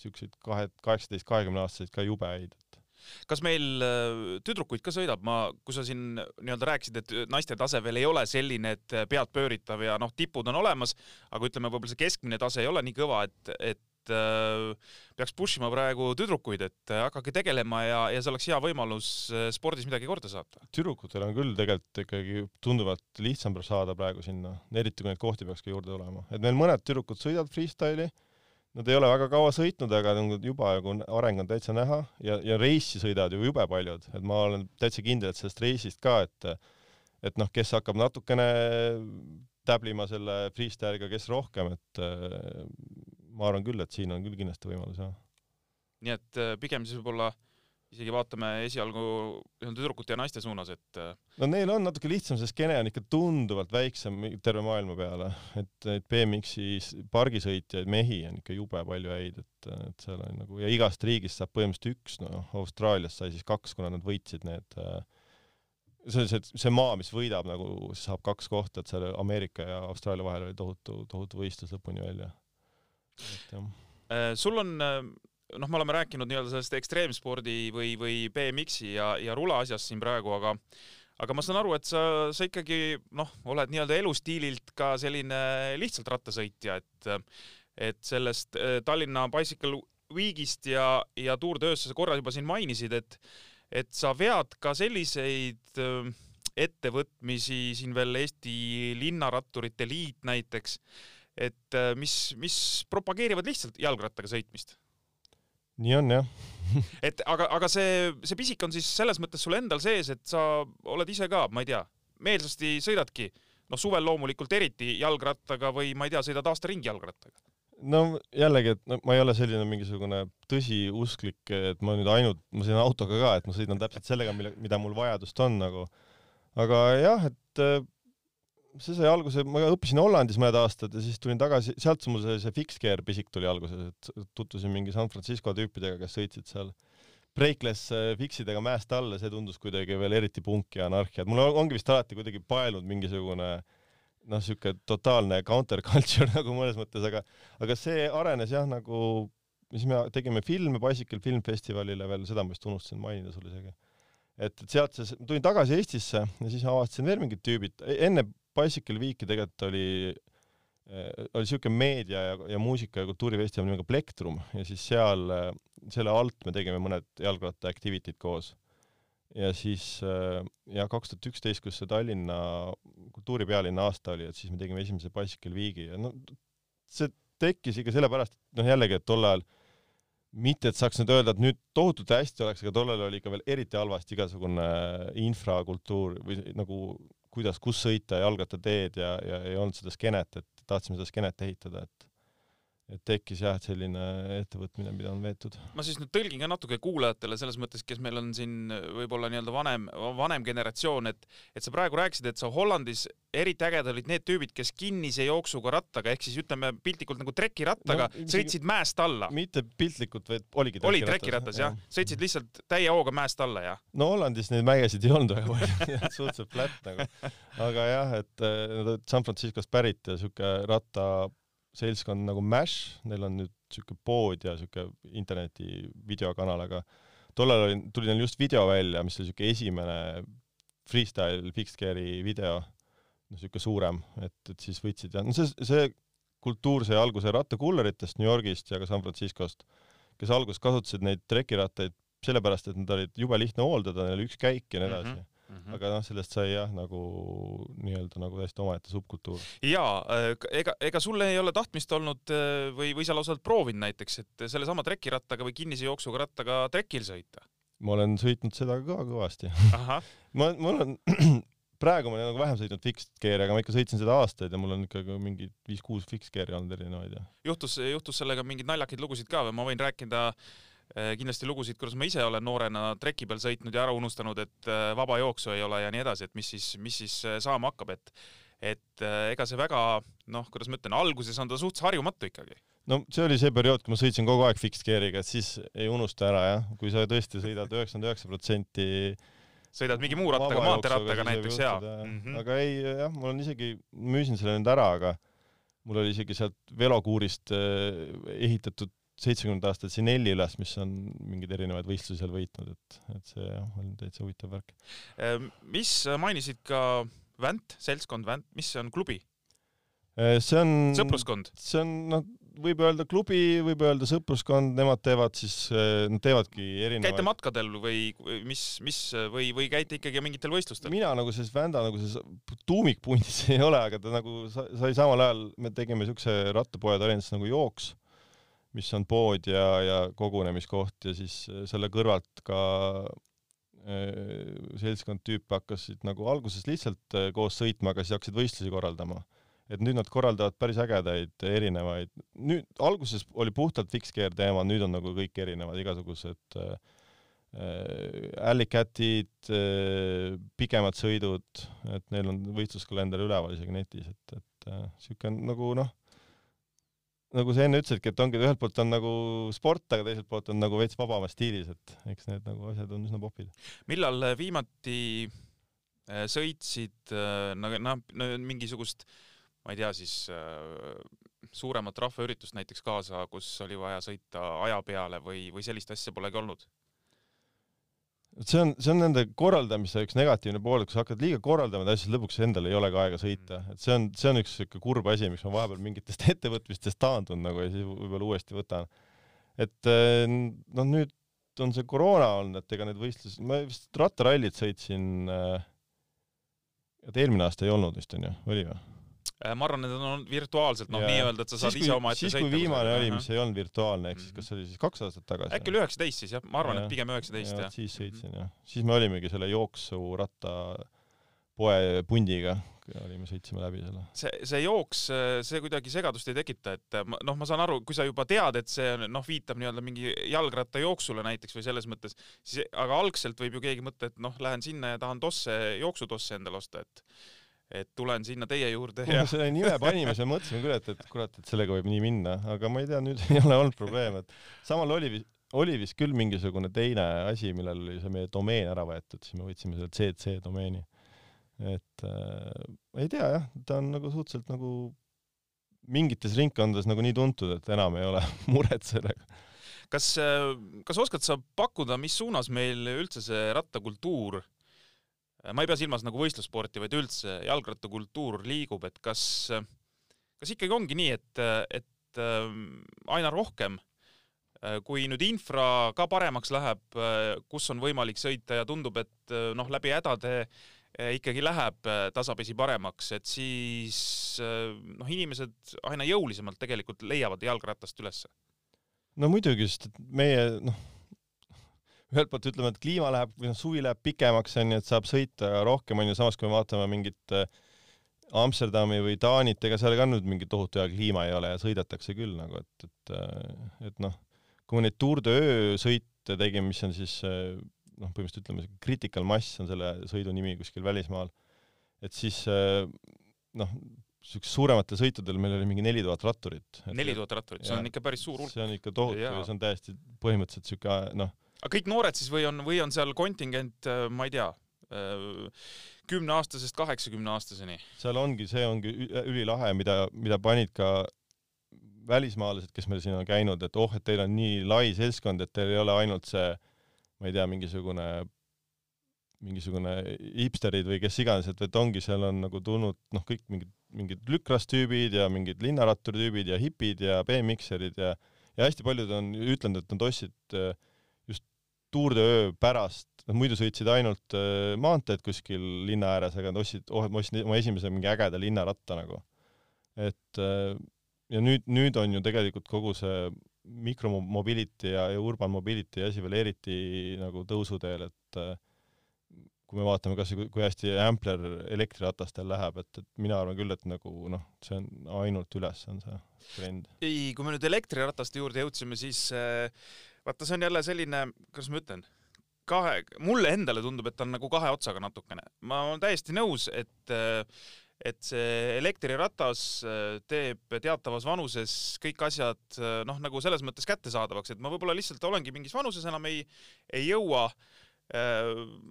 siukseid kahe, kaheksateist, kahekümne aastaseid ka jube häid, et. Kas meil äh, tüdrukuid ka sõidab, ma, kui sa siin nii-öelda rääkisid, et naiste tase veel ei ole selline, et peadpööritav ja noh, tipud on olemas, aga ütleme, võib-olla see keskmine tase ei ole nii kõva, et, et et äh, peaks push ima praegu tüdrukuid, et äh, hakake tegelema ja, ja see oleks hea võimalus äh, spordis midagi korda saata. tüdrukutel on küll tegelikult ikkagi tunduvalt lihtsam saada praegu sinna, eriti kui neid kohti peaks ka juurde tulema, et meil mõned tüdrukud sõidavad freestyle'i, nad ei ole väga kaua sõitnud, aga juba nagu areng on täitsa näha ja, ja reisi sõidavad ju jube paljud, et ma olen täitsa kindel, et sellest reisist ka, et et noh, kes hakkab natukene täblima selle freestyle'iga, kes rohkem, et ma arvan küll, et siin on küll kindlasti võimalus, jah. nii et äh, pigem siis võib-olla isegi vaatame esialgu tüdrukute ja naiste suunas, et äh, no neil on natuke lihtsam, see skeene on ikka tunduvalt väiksem terve maailma peale, et neid BMX-i pargisõitjaid mehi on ikka jube palju häid, et, et seal on nagu ja igast riigist saab põhimõtteliselt üks, noh, Austraaliast sai siis kaks, kuna nad võitsid need äh, see, see, see maa, mis võidab nagu, saab kaks kohta, et seal Ameerika ja Austraalia vahel oli tohutu, tohutu võistlus lõpuni välja Äh, sul on äh, noh, me oleme rääkinud nii-öelda sellest ekstreemspordi või, või BMX-i ja, ja rula asjast siin praegu, aga aga ma saan aru, et sa, sa ikkagi noh, oled nii-öelda elustiililt ka selline lihtsalt rattasõitja, et et sellest äh, Tallinna Bicycle Weekist ja, ja Tour de Öösse sa korra juba siin mainisid, et et sa vead ka selliseid ettevõtmisi siin veel Eesti Linnaratturite Liit näiteks et äh, mis, mis propageerivad lihtsalt jalgrattaga sõitmist. nii on jah et aga, aga see, see pisik on siis selles mõttes sul endal sees, et sa oled ise ka, ma ei tea, meelsasti sõidadki, noh, suvel loomulikult eriti jalgrattaga või ma ei tea, sõidad aasta ringi jalgrattaga no jällegi, et no, ma ei ole selline mingisugune tõsiusklik, et ma nüüd ainult, ma sõidan autoga ka, et ma sõidan täpselt sellega, mille, mida mul vajadust on nagu. aga jah, et see sai alguse, ma õppisin Hollandis mõned aastad ja siis tulin tagasi, sealt mul see, see fixed gear pisik tuli alguses, et tutvusin mingi San Francisco tüüpidega, kes sõitsid seal breakless äh, fix idega mäest alla, see tundus kuidagi veel eriti punk ja anarhia, et mul ongi vist alati kuidagi paelunud mingisugune noh, sihuke totaalne counterculture nagu mõnes mõttes, aga aga see arenes jah, nagu siis me tegime filme Bicycle Film Festivalile veel, seda ma vist unustasin mainida sulle isegi. Et, et sealt see, tulin tagasi Eestisse ja siis avastasin veel mingid tüübid, enne Bicycle Weeki tegelikult oli äh, oli siuke meedia ja, ja muusika ja kultuurifestival nimega Plektrum ja siis seal, äh, selle alt me tegime mõned jalgratta activity'd koos. ja siis ja kaks tuhat üksteist, kus see Tallinna kultuuripealinna aasta oli, et siis me tegime esimese Bicycle Weeki ja no see tekkis ikka sellepärast, et noh, jällegi, et tol ajal mitte, et saaks nüüd öelda, et nüüd tohutult hästi oleks, aga tollal oli ikka veel eriti halvasti igasugune infrakultuur või nagu kuidas, kus sõita, jalgrattateed ja, ja ei olnud seda skeenet, et tahtsime seda skeenet ehitada, et et tekkis jah, et selline ettevõtmine, mida on veetud. ma siis nüüd tõlgin ka natuke kuulajatele selles mõttes, kes meil on siin võib-olla nii-öelda vanem, vanem generatsioon, et et sa praegu rääkisid, et sa Hollandis eriti ägedad olid need tüübid, kes kinnise jooksuga rattaga ehk siis ütleme piltlikult nagu trekirattaga no, sõitsid mäest alla. mitte piltlikult, vaid oligi oli trekiratas jah, sõitsid lihtsalt täie hooga mäest alla ja. no Hollandis neid mägesid ei olnud väga palju suhteliselt flat nagu. aga jah, et nad olid San Franciscost pärit ja siuke ratta seltskond nagu Mash, neil on nüüd siuke pood ja siuke interneti videokanal, aga tollal oli, tuli neil just video välja, mis oli siuke esimene freestyle fixed gear'i video, no siuke suurem, et, et siis võtsid ja no see, see kultuur sai alguse rattakulleritest New Yorgist ja ka San Franciscost, kes alguses kasutasid neid trekirattaid sellepärast, et nad olid jube lihtne hooldada, neil oli üks käik ja nii edasi mm. -hmm mm. -hmm. aga noh, sellest sai jah, nagu nii-öelda nagu täiesti omaette subkultuur. jaa, äh, ega, ega sul ei ole tahtmist olnud äh, või, või sa lausa oled proovinud näiteks, et sellesama trekirattaga või kinnise jooksuga rattaga trekil sõita? ma olen sõitnud seda ka kõvasti. ma, mul on praegu ma olen nagu vähem sõitnud fixed gear'i, aga ma ikka sõitsin seda aastaid ja mul on ikkagi mingi viis-kuus fixed gear'i olnud erinevaid ja. juhtus, juhtus sellega mingeid naljakaid lugusid ka või ma võin rääkida äh, Äh, kindlasti lugusid, kuidas ma ise olen noorena treki peal sõitnud ja ära unustanud, et äh, vaba jooksu ei ole ja nii edasi, et mis siis, mis siis äh, saama hakkab, et et ega see väga noh, kuidas ma ütlen, alguses on ta suhteliselt harjumatu ikkagi. no see oli see periood, kui ma sõitsin kogu aeg fixed gear'iga, et siis ei unusta ära jah, kui sa tõesti sõidad üheksakümmend üheksa protsenti sõidad mingi muu rattaga, maanteerattaga näiteks jaa mm. -hmm. aga ei jah, mul on isegi, müüsin selle nüüd ära, aga mul oli isegi sealt velokuurist ehitatud seitsmekümnenda aasta Cinelli üles, mis on mingeid erinevaid võistlusi seal võitnud, et, et see jah, on täitsa huvitav värk. Ehm, mis mainisid ka Vänt, seltskond Vänt, mis on klubi? Ehm, see on sõpruskond? see on noh, võib öelda klubi, võib öelda sõpruskond, nemad teevad siis, nad teevadki erinevaid käite matkadel või mis, mis või, või käite ikkagi mingitel võistlustel? mina nagu selles Vända nagu selles tuumikpundis ei ole, aga ta nagu sai samal ajal, me tegime siukse rattapoe Tallinnas nagu jooks mis on pood ja, ja kogunemiskoht ja siis äh, selle kõrvalt ka äh, seltskond tüüpe hakkasid nagu alguses lihtsalt äh, koos sõitma, aga siis hakkasid võistlusi korraldama. et nüüd nad korraldavad päris ägedaid erinevaid, nüüd alguses oli puhtalt fixed gear teema, nüüd on nagu kõik erinevad, igasugused äh, Alley-cat'id äh,, pikemad sõidud, et neil on võistluskalender üleval isegi netis, et, et äh, siuke nagu noh nagu sa enne ütlesidki, et ongi, ühelt poolt on nagu sport, aga teiselt poolt on nagu veits vabamas stiilis, et eks need nagu asjad on üsna popid. millal äh, viimati äh, sõitsid äh, nagu noh, mingisugust, ma ei tea siis suuremat rahvaüritust näiteks kaasa, kus oli vaja sõita aja peale või, või sellist asja polegi olnud? See on, see on nende korraldamise üks negatiivne pool, kui sa hakkad liiga korraldama asju, siis lõpuks endal ei olegi aega sõita, et see on, see on üks siuke kurb asi, miks ma vahepeal mingitest ettevõtmistest taandun nagu ja siis võib-olla uuesti võtan. et eh, noh, nüüd on see koroona olnud, et ega need võistlusi, ma vist rattarallit sõitsin äh,, et eelmine aasta ei olnud vist onju, oli või? Äh, ma arvan, need on olnud virtuaalselt, noh, nii-öelda, et sa saad siis, ise omaette sõita. siis, kui viimane oli, mis ei olnud virtuaalne, ehk siis mhm. kas see oli siis kaks aastat tagasi? äkki oli üheksateist siis jah, ma arvan, et pigem üheksateist jah. siis sõitsin jah, siis me olimegi selle jooksuratta poe pundiga, olime, sõitsime läbi selle. see, see jooks, see kuidagi segadust ei tekita, et noh, ma saan aru, kui sa juba tead, et see noh, viitab nii-öelda mingi jalgrattajooksule näiteks või selles mõttes, siis aga algselt võib ju keegi mõtta, et noh, lähen sinna ja tahan tosse, jooksutosse endale osta, et et tulen sinna teie juurde ja. selle nime panime, siis me mõtlesime küll, et, et kurat, et sellega võib nii minna, aga ma ei tea, nüüd ei ole olnud probleem, et samal oli vist, oli vist küll mingisugune teine asi, millel oli see meie domeen ära võetud, siis me võtsime selle CC domeeni. et äh, ei tea jah, ta on nagu suhteliselt nagu mingites ringkondades nagu nii tuntud, et enam ei ole muret sellega kas, kas oskad sa pakkuda, mis suunas meil üldse see rattakultuur, ma ei pea silmas nagu võistlussporti, vaid üldse jalgrattakultuur liigub, et kas, kas ikkagi ongi nii, et, et aina rohkem kui nüüd infra ka paremaks läheb, kus on võimalik sõita ja tundub, et noh, läbi hädade ikkagi läheb tasapisi paremaks, et siis noh, inimesed aina jõulisemalt tegelikult leiavad jalgratast ülesse. no muidugi, sest et meie noh, ühelt poolt ütleme, et kliima läheb või noh, suvi läheb pikemaks onju, et saab sõita rohkem onju, samas kui me vaatame mingit Amsterdami või Taanit, ega seal ka nüüd mingi tohutu hea kliima ei ole ja sõidetakse küll nagu, et, et et noh, kui me neid Tour de Öö sõite tegime, mis on siis noh, põhimõtteliselt ütleme, critical mass on selle sõidu nimi kuskil välismaal, et siis noh, niisugustel suurematel sõitudel meil oli mingi neli tuhat ratturit. neli tuhat ratturit, see on ikka päris suur hulk. see on ikka tohutu ja, see on täiesti põhimõtteliselt niisugune noh. Aga kõik noored siis või on, või on seal kontingent, äh, ma ei tea, äh, kümneaastasest kaheksakümneaastaseni? seal ongi, see ongi ülilahe, mida, mida panid ka välismaalased, kes meil siin on käinud, et oh, et teil on nii lai seltskond, et teil ei ole ainult see ma ei tea, mingisugune, mingisugune hipsterid või kes iganes, et, et ongi, seal on nagu tulnud noh, kõik mingid, mingid lükrastüübid ja mingid linnarattaritüübid ja hipid ja BMX-erid ja ja hästi paljud on ütlenud, et nad ostsid äh, just Tour de Öö pärast, nad muidu sõitsid ainult äh, maanteed kuskil linna ääres, aga ostsid, oh, ma ostsin oma esimese mingi ägeda linnaratta nagu. et äh, ja nüüd, nüüd on ju tegelikult kogu see mikromobility ja, ja urban mobility asi veel eriti nagu tõusuteel, et äh, kui me vaatame kas või kui hästi Ampler elektriratastel läheb, et, et mina arvan küll, et nagu noh, see on ainult üles on see trend. ei, kui me nüüd elektrirataste juurde jõudsime, siis äh, vaata, see on jälle selline, kuidas ma ütlen, kahe, mulle endale tundub, et ta on nagu kahe otsaga natukene. ma olen täiesti nõus, et äh, et see elektriratas äh, teeb teatavas vanuses kõik asjad äh, noh, nagu selles mõttes kättesaadavaks, et ma võib-olla lihtsalt olengi mingis vanuses enam ei, ei jõua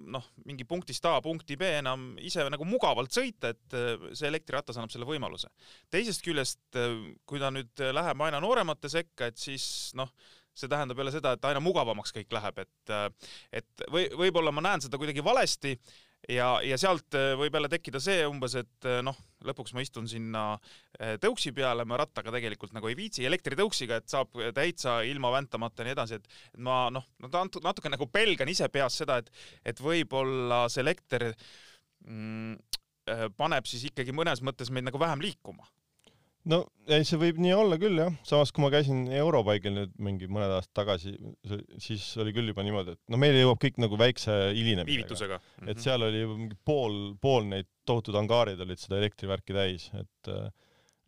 noh, mingi punktist A punkti B enam ise nagu mugavalt sõita, et see elektriratas annab selle võimaluse. teisest küljest, kui ta nüüd läheb aina nooremate sekka, et siis noh, see tähendab jälle seda, et aina mugavamaks kõik läheb, et et või võib-olla ma näen seda kuidagi valesti ja, ja sealt äh, võib jälle tekkida see umbes, et äh, noh, lõpuks ma istun sinna äh, tõuksi peale, ma rattaga tegelikult nagu ei viitsi, elektritõuksiga, et saab täitsa ilma väntamata ja nii edasi, et ma noh, natuke nagu pelgan ise peas seda, et, et võib-olla see elekter mm, paneb siis ikkagi mõnes mõttes meid nagu vähem liikuma no ei, see võib nii olla küll jah, samas kui ma käisin Europaigil nüüd mingi mõned aastad tagasi, siis oli küll juba niimoodi, et no meil jõuab kõik nagu väikse hilinemisega. viivitusega mm. -hmm. et seal oli juba mingi pool, pool neid tohutud angaarid olid seda elektrivärki täis, et äh,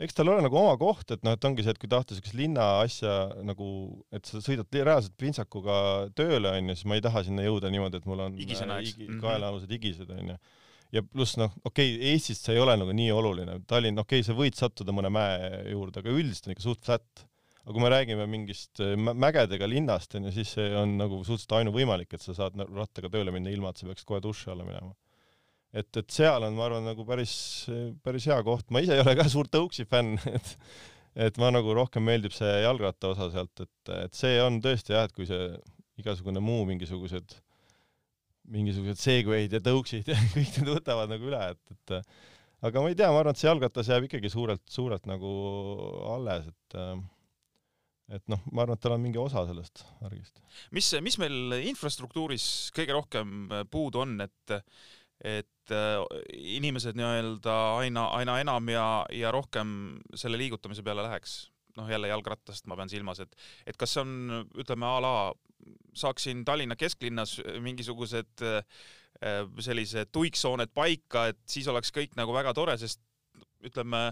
eks tal ole nagu oma koht, et noh, et ongi see, et kui tahta siukest linna asja nagu, et sa sõidad reaalselt pintsakuga tööle onju, siis ma ei taha sinna jõuda niimoodi, et mul on igisena, eks? Igi, kaelaalused igised onju ja pluss noh, okei okay,, Eestis see ei ole nagu nii oluline, Tallinn, okei okay,, sa võid sattuda mõne mäe juurde, aga üldiselt on ikka suht flat. aga kui me räägime mingist äh, mägedega linnast, onju, siis see on nagu suhteliselt ainuvõimalik, et sa saad rattaga tööle minna, ilma et sa peaks kohe duši alla minema. et, et seal on, ma arvan, nagu päris, päris hea koht, ma ise ei ole ka suur tõuksi fänn, et et ma nagu rohkem meeldib see jalgratta osa sealt, et, et see on tõesti jah, et kui see igasugune muu mingisugused mingisugused segway'd ja tõuksid ja kõik need võtavad nagu üle, et, et aga ma ei tea, ma arvan, et see jalgratas jääb ikkagi suurelt, suurelt nagu alles, et et noh, ma arvan, et tal on mingi osa sellest värgist. mis, mis meil infrastruktuuris kõige rohkem puudu on, et et inimesed nii-öelda aina, aina enam ja, ja rohkem selle liigutamise peale läheks? noh, jälle jalgrattast ma pean silmas, et, et kas see on, ütleme a la saaksin Tallinna kesklinnas mingisugused äh, sellised tuiksooned paika, et siis oleks kõik nagu väga tore, sest ütleme,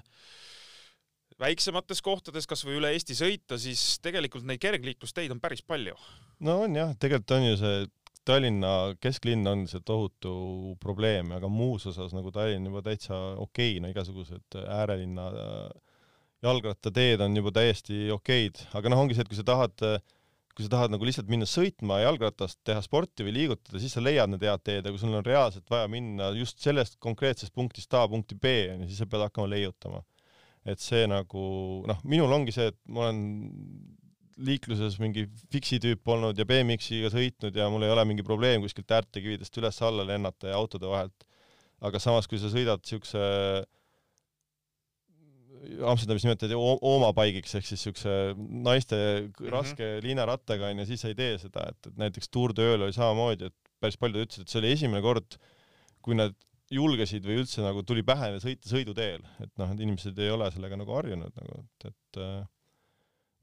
väiksemates kohtades, kas või üle Eesti sõita, siis tegelikult neid kergliiklusteid on päris palju. no on jah, tegelikult on ju see Tallinna kesklinn on see tohutu probleem, aga muus osas nagu Tallinn juba täitsa okei okay,, no igasugused äärelinna äh, jalgrattateed on juba täiesti okeid, aga noh, ongi see, et kui sa tahad äh, kui sa tahad nagu lihtsalt minna sõitma jalgratast, teha sporti või liigutada, siis sa leiad need head teed, aga kui sul on reaalselt vaja minna just sellest konkreetsest punktist A punkti B, onju, siis sa pead hakkama leiutama. et see nagu noh, minul ongi see, et ma olen liikluses mingi fiksi tüüp olnud ja BMX-iga sõitnud ja mul ei ole mingi probleem kuskilt äärtekividest üles-alla lennata ja autode vahelt. aga samas, kui sa sõidad siukse Amsterdamis nimetati oomapaigiks ehk siis siukse naiste mm -hmm. raske liinarattaga onju, siis ei tee seda, et, et näiteks Tour de Ööl oli samamoodi, et päris paljud ütlesid, et see oli esimene kord, kui nad julgesid või üldse nagu tuli pähe sõita sõiduteel, et noh, et inimesed ei ole sellega nagu harjunud nagu, et, et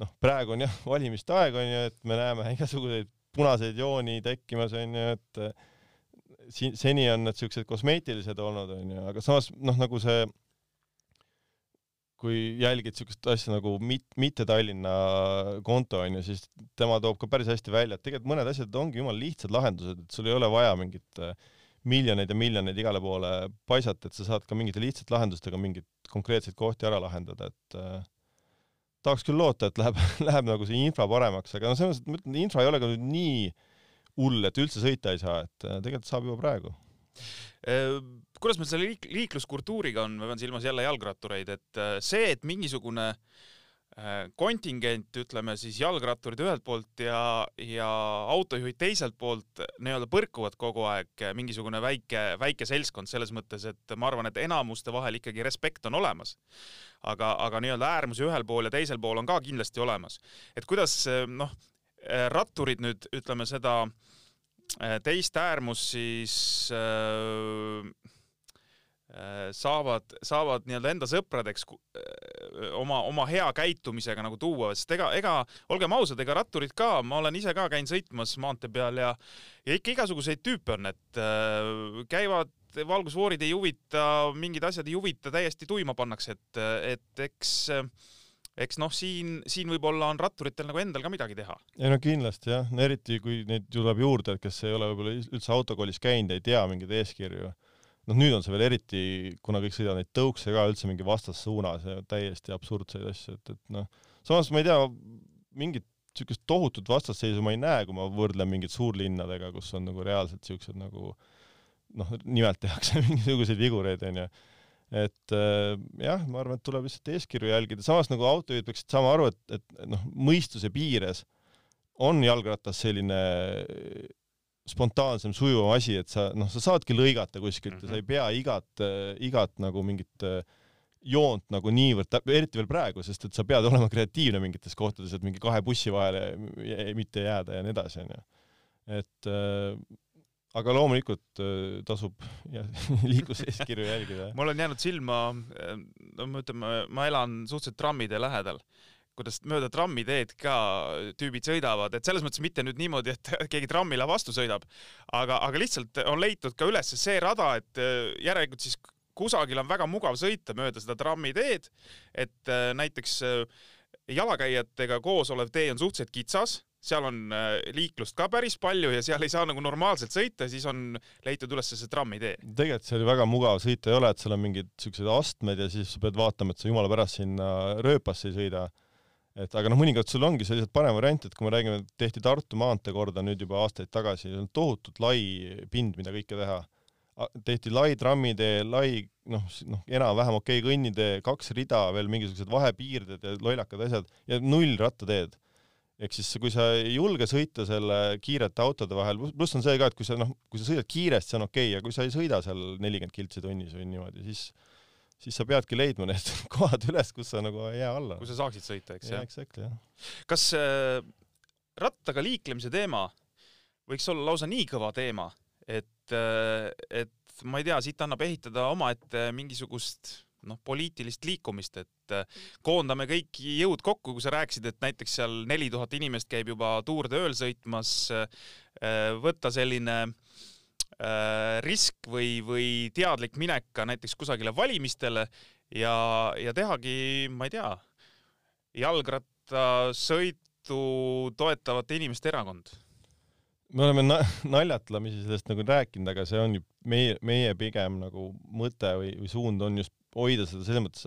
noh, praegu on jah valimiste aeg onju, et me näeme igasuguseid punaseid jooni tekkimas onju, et siin seni on need siuksed kosmeetilised olnud onju, aga samas noh, nagu see kui jälgid siukest asja nagu mit-, mitte Tallinna konto onju, siis tema toob ka päris hästi välja, et tegelikult mõned asjad ongi jumala lihtsad lahendused, et sul ei ole vaja mingit äh, miljoneid ja miljoneid igale poole paisata, et sa saad ka mingite lihtsate lahendustega mingeid konkreetseid kohti ära lahendada, et äh, tahaks küll loota, et läheb, läheb nagu see infra paremaks, aga no selles mõttes, ma ütlen, infra ei ole ka nüüd nii hull, et üldse sõita ei saa, et äh, tegelikult saab juba praegu kuidas meil selle liik liikluskultuuriga on, ma pean silmas jälle jalgrattureid, et äh, see, et mingisugune äh, kontingent, ütleme siis jalgratturid ühelt poolt ja, ja autojuhid teiselt poolt nii-öelda põrkuvad kogu aeg, äh, mingisugune väike, väike seltskond selles mõttes, et ma arvan, et enamuste vahel ikkagi respekt on olemas. aga, aga nii-öelda äärmusi ühel pool ja teisel pool on ka kindlasti olemas. et kuidas noh, ratturid nüüd ütleme seda teist äärmust siis äh, Äh, saavad, saavad nii-öelda enda sõpradeks äh, oma, oma hea käitumisega nagu tuua, sest ega, ega olgem ausad, ega ratturid ka, ma olen ise ka käinud sõitmas maantee peal ja ja ikka igasuguseid tüüpe on, et äh, käivad valgusfoorid ei huvita, mingid asjad ei huvita, täiesti tuima pannakse, et, et eks eks noh, siin, siin võib-olla on ratturitel nagu endal ka midagi teha. ei no kindlasti jah, eriti kui neid tuleb juurde, kes ei ole võib-olla üldse autokoolis käinud, ei tea mingeid eeskirju noh, nüüd on see veel eriti, kuna kõik sõidavad neid tõukse ka üldse mingi vastassuunas ja täiesti absurdseid asju, et, et noh, samas ma ei tea, mingit niisugust tohutut vastasseisu ma ei näe, kui ma võrdlen mingite suurlinnadega, kus on nagu reaalselt niisugused nagu noh, nimelt tehakse mingisuguseid vigureid, onju. et äh, jah, ma arvan, et tuleb lihtsalt eeskirju jälgida, samas nagu autojuhid peaksid saama aru, et, et noh, mõistuse piires on jalgratas selline spontaansem, sujuvam asi, et sa noh, sa saadki lõigata kuskilt mm -hmm. ja sa ei mhm. pea igat, igat nagu mingit äh, joont nagu niivõrd, eriti veel praegu, sest et sa pead olema kreatiivne mingites kohtades, et mingi kahe bussi vahele mitte jääda ja nii edasi, onju. et äh, aga loomulikult äh, tasub liikluseeskirju jälgida. mul on jäänud silma, äh, no ma ütleme, ma elan suhteliselt trammide lähedal kuidas mööda trammiteed ka tüübid sõidavad, et selles mõttes mitte nüüd niimoodi, et keegi trammile vastu sõidab, aga, aga lihtsalt on leitud ka üles see rada, et äh, järelikult siis kusagil on väga mugav sõita mööda seda trammiteed, et äh, näiteks äh, jalakäijatega koos olev tee on suhteliselt kitsas, seal on liiklust ka päris palju ja seal ei saa nagu normaalselt sõita, siis on leitud üles see trammitee. tegelikult seal väga mugav sõita ei ole, et seal on mingid siuksed astmed ja siis sa pead vaatama, et sa jumala pärast sinna rööpasse ei sõida et aga noh, mõnikord sul ongi sellised parem variant, et kui me räägime, tehti Tartu maantee korda nüüd juba aastaid tagasi, tohutult lai pind, mida kõike teha. tehti lai trammitee, lai noh, noh enam-vähem okei okay, kõnnitee, kaks rida, veel mingisugused vahepiirded ja lollakad asjad ja null rattateed. ehk siis kui sa ei julge sõita selle kiirete autode vahel, pluss on see ka, et kui sa noh, kui sa sõidad kiiresti, see on okei okay,, aga kui sa ei sõida seal nelikümmend kiltsi tunnis või niimoodi, siis siis sa peadki leidma need kohad üles, kus sa nagu ei jää alla. kus sa saaksid sõita, eks jah? exactly, jah. kas äh, rattaga liiklemise teema võiks olla lausa nii kõva teema, et äh,, et ma ei tea, siit annab ehitada omaette mingisugust noh, poliitilist liikumist, et äh, koondame kõik jõud kokku, kui sa rääkisid, et näiteks seal neli tuhat inimest käib juba Tour de Ööl sõitmas äh,, võtta selline Äh, risk või, või teadlik minek ka näiteks kusagile valimistele ja, ja tehagi, ma ei tea, jalgrattasõitu toetavate inimeste erakond. me oleme na naljatlemisi sellest nagu rääkinud, aga see on ju meie, meie pigem nagu mõte või, või suund on just hoida seda selles mõttes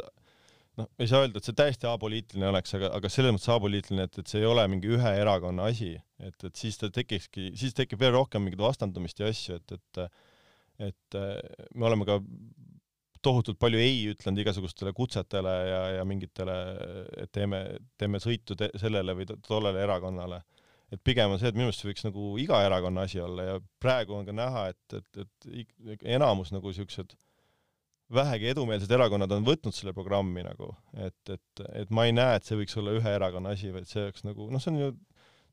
noh, ei saa öelda, et see täiesti apoliitiline oleks, aga, aga selles mõttes apoliitiline, et, et see ei ole mingi ühe erakonna asi, et, et siis ta tekikski, siis tekib veel rohkem mingit vastandumist ja asju, et, et et me oleme ka tohutult palju ei ütlenud igasugustele kutsetele ja, ja mingitele, et teeme, teeme sõitu te sellele või tollele erakonnale. et pigem on see, et minu meelest see võiks nagu iga erakonna asi olla ja praegu on ka näha, et, et, et enamus nagu siuksed vähegi edumeelsed erakonnad on võtnud selle programmi nagu, et, et, et ma ei näe, et see võiks olla ühe erakonna asi, vaid see oleks nagu noh, see on ju,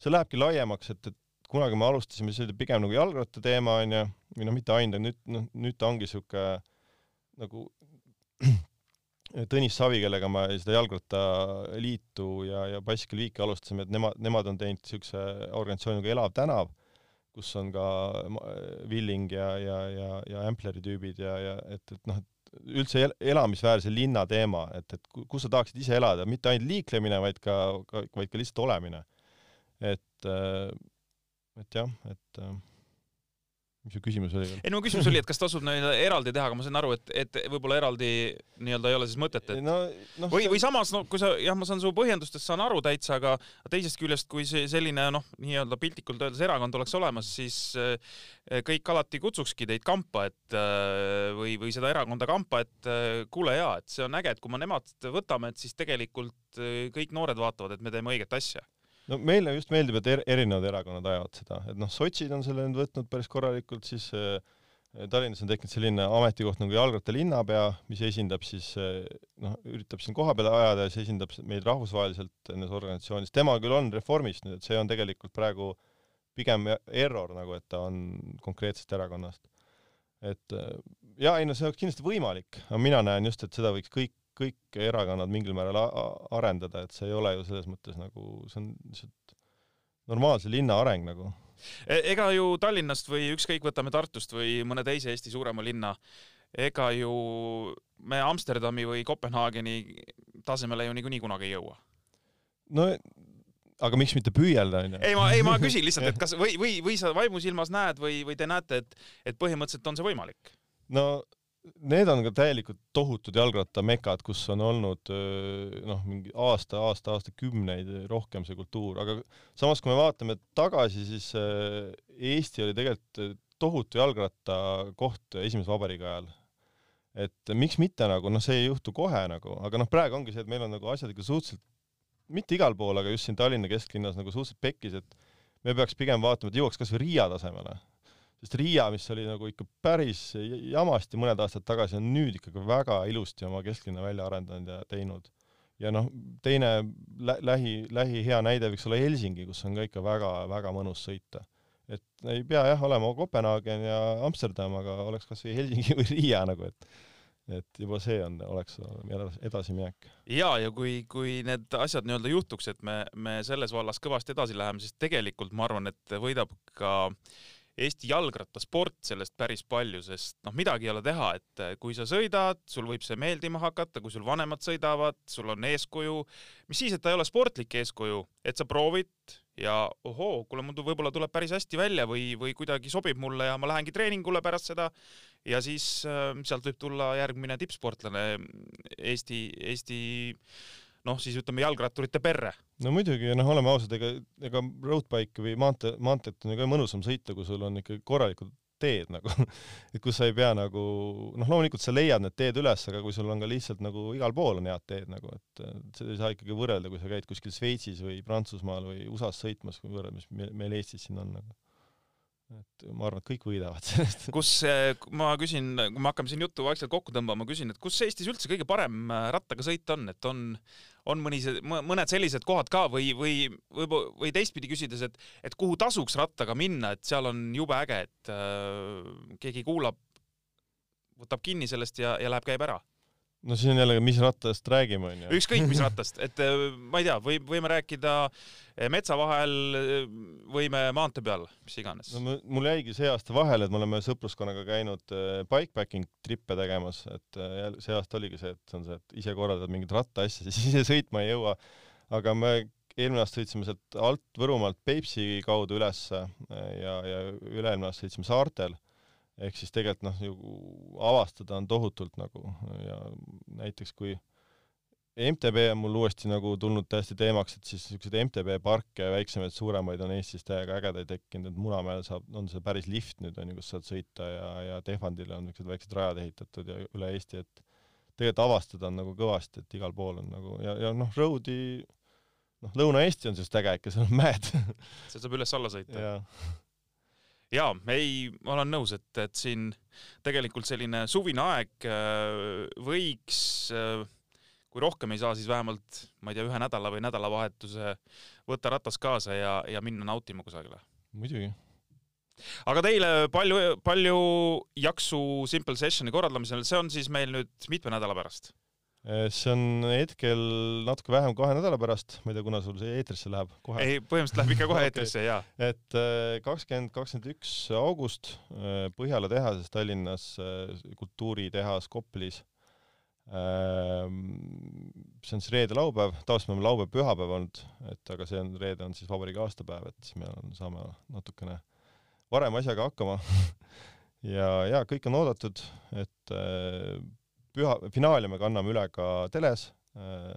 see lähebki laiemaks, et, et kunagi me alustasime, see oli pigem nagu jalgrattateema onju, või noh, mitte ainult, nüüd noh, nüüd ta ongi siuke nagu Tõnis Savi, kellega me seda jalgrattaliitu ja, ja Bicycle Weeki alustasime, et nemad, nemad on teinud siukse organisatsiooni nagu Elav tänav, kus on ka Willing ja, ja, ja, ja Ampleri tüübid ja, ja et, et noh, et üldse el elamisväärse linna teema, et, et kus sa tahaksid ise elada, mitte ainult liiklemine, vaid ka, ka, vaid ka lihtsalt olemine. et äh, et jah, et äh, mis su küsimus oli ei no mu küsimus oli, et kas tasub nii-öelda eraldi teha, aga ma sain aru, et, et võib-olla eraldi nii-öelda ei ole siis mõtet, et no, no, või, või samas no kui sa jah, ma saan su põhjendustest saan aru täitsa, aga teisest küljest, kui see selline noh, nii-öelda piltlikult öeldes erakond oleks olemas, siis äh, kõik alati kutsukski teid kampa, et äh, või, või seda erakonda kampa, et kuule jaa, et see on äge, et kui me nemad võtame, et siis tegelikult kõik noored vaatavad, et me teeme õiget asja no meile just meeldib, et er, erinevad erakonnad ajavad seda, et noh, sotsid on selle nüüd võtnud päris korralikult, siis äh, Tallinnas on tekkinud selline ametikoht nagu jalgrattalinnapea, mis esindab siis äh, noh, üritab siin kohapeal ajada ja siis esindab meid rahvusvaheliselt nendes organisatsioonides. tema küll on reformist nüüd, et see on tegelikult praegu pigem error nagu, et ta on konkreetsest erakonnast. et äh, jaa, ei no see oleks kindlasti võimalik, aga mina näen just, et seda võiks kõik kõik erakonnad mingil määral arendada, et see ei ole ju selles mõttes nagu, see on lihtsalt normaalse linna areng nagu. E-, ega ju Tallinnast või ükskõik, võtame Tartust või mõne teise Eesti suurema linna, ega ju me Amsterdami või Kopenhaageni tasemele ju niikuinii kunagi ei jõua. no aga miks mitte püüelda, onju. ei, ma, ei, ma küsin lihtsalt, et kas või, või, või sa vaimusilmas näed või, või te näete, et, et põhimõtteliselt on see võimalik? no Need on ka täielikult tohutud jalgrattamekad, kus on olnud noh, mingi aasta, aasta, aastakümneid rohkem see kultuur, aga samas, kui me vaatame tagasi, siis Eesti oli tegelikult tohutu jalgrattakoht esimese vabariigi ajal. et miks mitte nagu, noh, see ei juhtu kohe nagu, aga noh, praegu ongi see, et meil on nagu asjad ikka suhteliselt, mitte igal pool, aga just siin Tallinna kesklinnas nagu suhteliselt pekkis, et me peaks pigem vaatama, et jõuaks kas või Riia tasemele sest Riia, mis oli nagu ikka päris jamasti mõned aastad tagasi, on nüüd ikkagi väga ilusti oma kesklinna välja arendanud ja teinud. ja noh, teine lä lähi, lähi hea näide võiks olla Helsingi, kus on ka ikka väga-väga mõnus sõita. et ei pea jah olema Kopenhaagen ja Amsterdam, aga oleks kas või Helsingi või Riia nagu, et et juba see on, oleks edasiminek. ja, ja kui, kui need asjad nii-öelda juhtuks, et me, me selles vallas kõvasti edasi läheme, siis tegelikult ma arvan, et võidab ka äh, Eesti jalgrattasport sellest päris palju, sest noh, midagi ei ole teha, et eh, kui sa sõidad, sul võib see meeldima hakata, kui sul vanemad sõidavad, sul on eeskuju, mis siis, et ta ei ole sportlik eeskuju, et sa proovid ja ohoo, kuule, mul võib-olla tuleb päris hästi välja või, või kuidagi sobib mulle ja ma lähengi treeningule pärast seda. Ja siis äh, sealt võib tulla järgmine tippsportlane Eesti, Eesti noh, siis ütleme jalgratturite perre. no muidugi, noh, oleme ausad, ega, ega roadbike'i või maantee, maanteed on ka mõnusam sõita, kui sul on ikka korralikud teed nagu et kus sa ei pea nagu, noh, loomulikult sa leiad need teed üles, aga kui sul on ka lihtsalt nagu igal pool on head teed nagu, et seda ei saa ikkagi võrrelda, kui sa käid kuskil Šveitsis või Prantsusmaal või USA-s sõitmas, kui võrrelda, mis meil Eestis siin on nagu et ma arvan, et kõik võidavad sellest. kus, ma küsin, kui me hakkame siin juttu vaikselt kokku tõmbama, küsin, et kus Eestis üldse kõige parem äh, rattaga sõita on, et on, on mõni, mõned sellised kohad ka või, või, või, või teistpidi küsides, et, et kuhu tasuks rattaga minna, et seal on jube äge, et äh, keegi kuulab, võtab kinni sellest ja, ja läheb, käib ära no siis on jällegi, mis rattast räägime, onju. ükskõik mis rattast, et äh, ma ei tea, või võime rääkida äh, metsa vahel, äh, võime maantee peal, mis iganes. no mul jäigi see aasta vahele, et me oleme sõpruskonnaga käinud bikepacking trippe tegemas, et see aasta oligi see, et see on see, et ise korraldad mingeid rattaasju, siis ise sõitma ei jõua. aga me eelmine aasta sõitsime sealt alt Võrumaalt Peipsi kaudu ülesse ja, ja üle-eelmine aasta sõitsime saartel ehk siis tegelikult noh, ju avastada on tohutult nagu ja näiteks kui MTB on mul uuesti nagu tulnud täiesti teemaks, et siis niisuguseid MTB parke, väiksemaid, suuremaid on Eestis täiega ägedaid tekkinud, et Munamäel saab, on see päris lift nüüd on ju, kus saad sõita ja, ja Tehvandile on niisugused väiksed rajad ehitatud ja üle Eesti, et tegelikult avastada on nagu kõvasti, et igal pool on nagu ja, ja noh, road'i noh, Lõuna-Eesti on sellest äge ikka, seal on mäed. Seal saab üles-alla sõita ja ei, ma olen nõus, et, et siin tegelikult selline suvine aeg äh, võiks äh, kui rohkem ei saa, siis vähemalt, ma ei tea, ühe nädala või nädalavahetuse võtta ratas kaasa ja, ja minna nautima kusagile. muidugi. aga teile palju, palju jaksu Simple Sessioni korraldamisel, see on siis meil nüüd mitme nädala pärast? Eh, see on hetkel natuke vähem kahe nädala pärast, ma ei tea, kuna sul see eetrisse läheb kohe. ei, põhimõtteliselt läheb ikka kohe eetrisse okay., jaa. et eh, kakskümmend, kakskümmend üks august eh, Põhjala tehases Tallinnas, kultuuritehas Koplis Ehm, see on siis reede-laupäev, tavaliselt me oleme laupäev-pühapäev olnud, et aga see on, reede on siis vabariigi aastapäev, et siis me on, saame natukene varem asjaga hakkama ja, ja kõik on oodatud, et äh, püha, finaali me kanname üle ka teles äh,,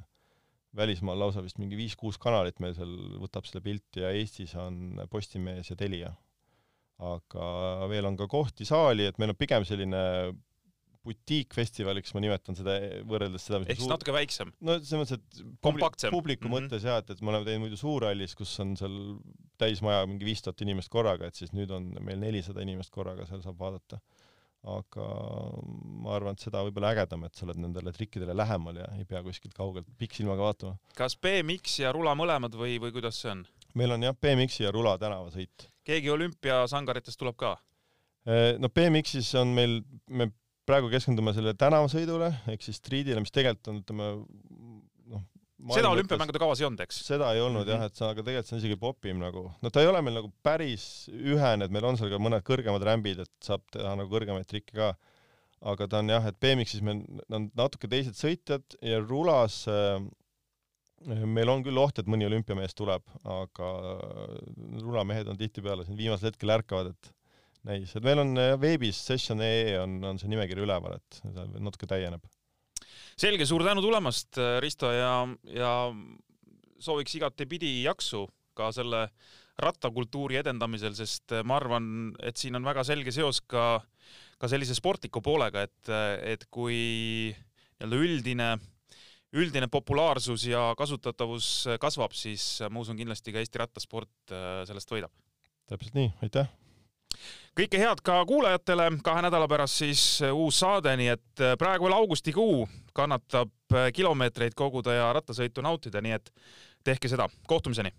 välismaal lausa vist mingi viis-kuus kanalit meil seal võtab selle pilti ja Eestis on Postimees ja Telia. aga veel on ka kohti saali, et meil on pigem selline butiikfestivaliks ma nimetan seda võrreldes seda, ehk siis suur... natuke väiksem? no selles mõttes, et kompaktsem. publiku mm -hmm. mõttes jaa, et, et me oleme teinud muidu Suurhallis, kus on seal täismaja mingi viis tuhat inimest korraga, et siis nüüd on meil nelisada inimest korraga, seal saab vaadata. Aga ma arvan, et seda võib-olla ägedam, et sa oled nendele trikkidele lähemal ja ei pea kuskilt kaugelt pikksilmaga vaatama. kas BMX ja rula mõlemad või, või kuidas see on? meil on jah, BMX-i ja rula tänavasõit. keegi olümpiasangaritest tuleb ka? no BMX-is on meil, me praegu keskendume selle tänavasõidule ehk siis street'ile, mis tegelikult on, ütleme seda olümpiamängude kavas ei olnud, eks? seda ei olnud mm -hmm. jah, et see, aga tegelikult see on isegi popim nagu, no ta ei ole meil nagu päris ühene, et meil on seal ka mõned kõrgemad rämbid, et saab teha nagu kõrgemaid trikke ka. aga ta on jah, et BMX-is meil on natuke teised sõitjad ja rulas äh, meil on küll oht, et mõni olümpiamees tuleb, aga rulamehed on tihtipeale siin viimasel hetkel ärkavad, et näis, et meil on veebis session.ee on, on see nimekiri üleval, et natuke täieneb. Selge, suur tänu tulemast, Risto, ja, ja sooviks igatepidi jaksu ka selle rattakultuuri edendamisel, sest ma arvan, et siin on väga selge seos ka, ka sellise sportliku poolega, et, et kui nii-öelda üldine, üldine populaarsus ja kasutatavus kasvab, siis ma usun kindlasti ka Eesti rattasport sellest võidab. täpselt nii, aitäh kõike head ka kuulajatele, kahe nädala pärast siis äh, uus saade, nii et äh, praegu veel augustikuu kannatab äh, kilomeetreid koguda ja rattasõitu nautida, nii et tehke seda, kohtumiseni.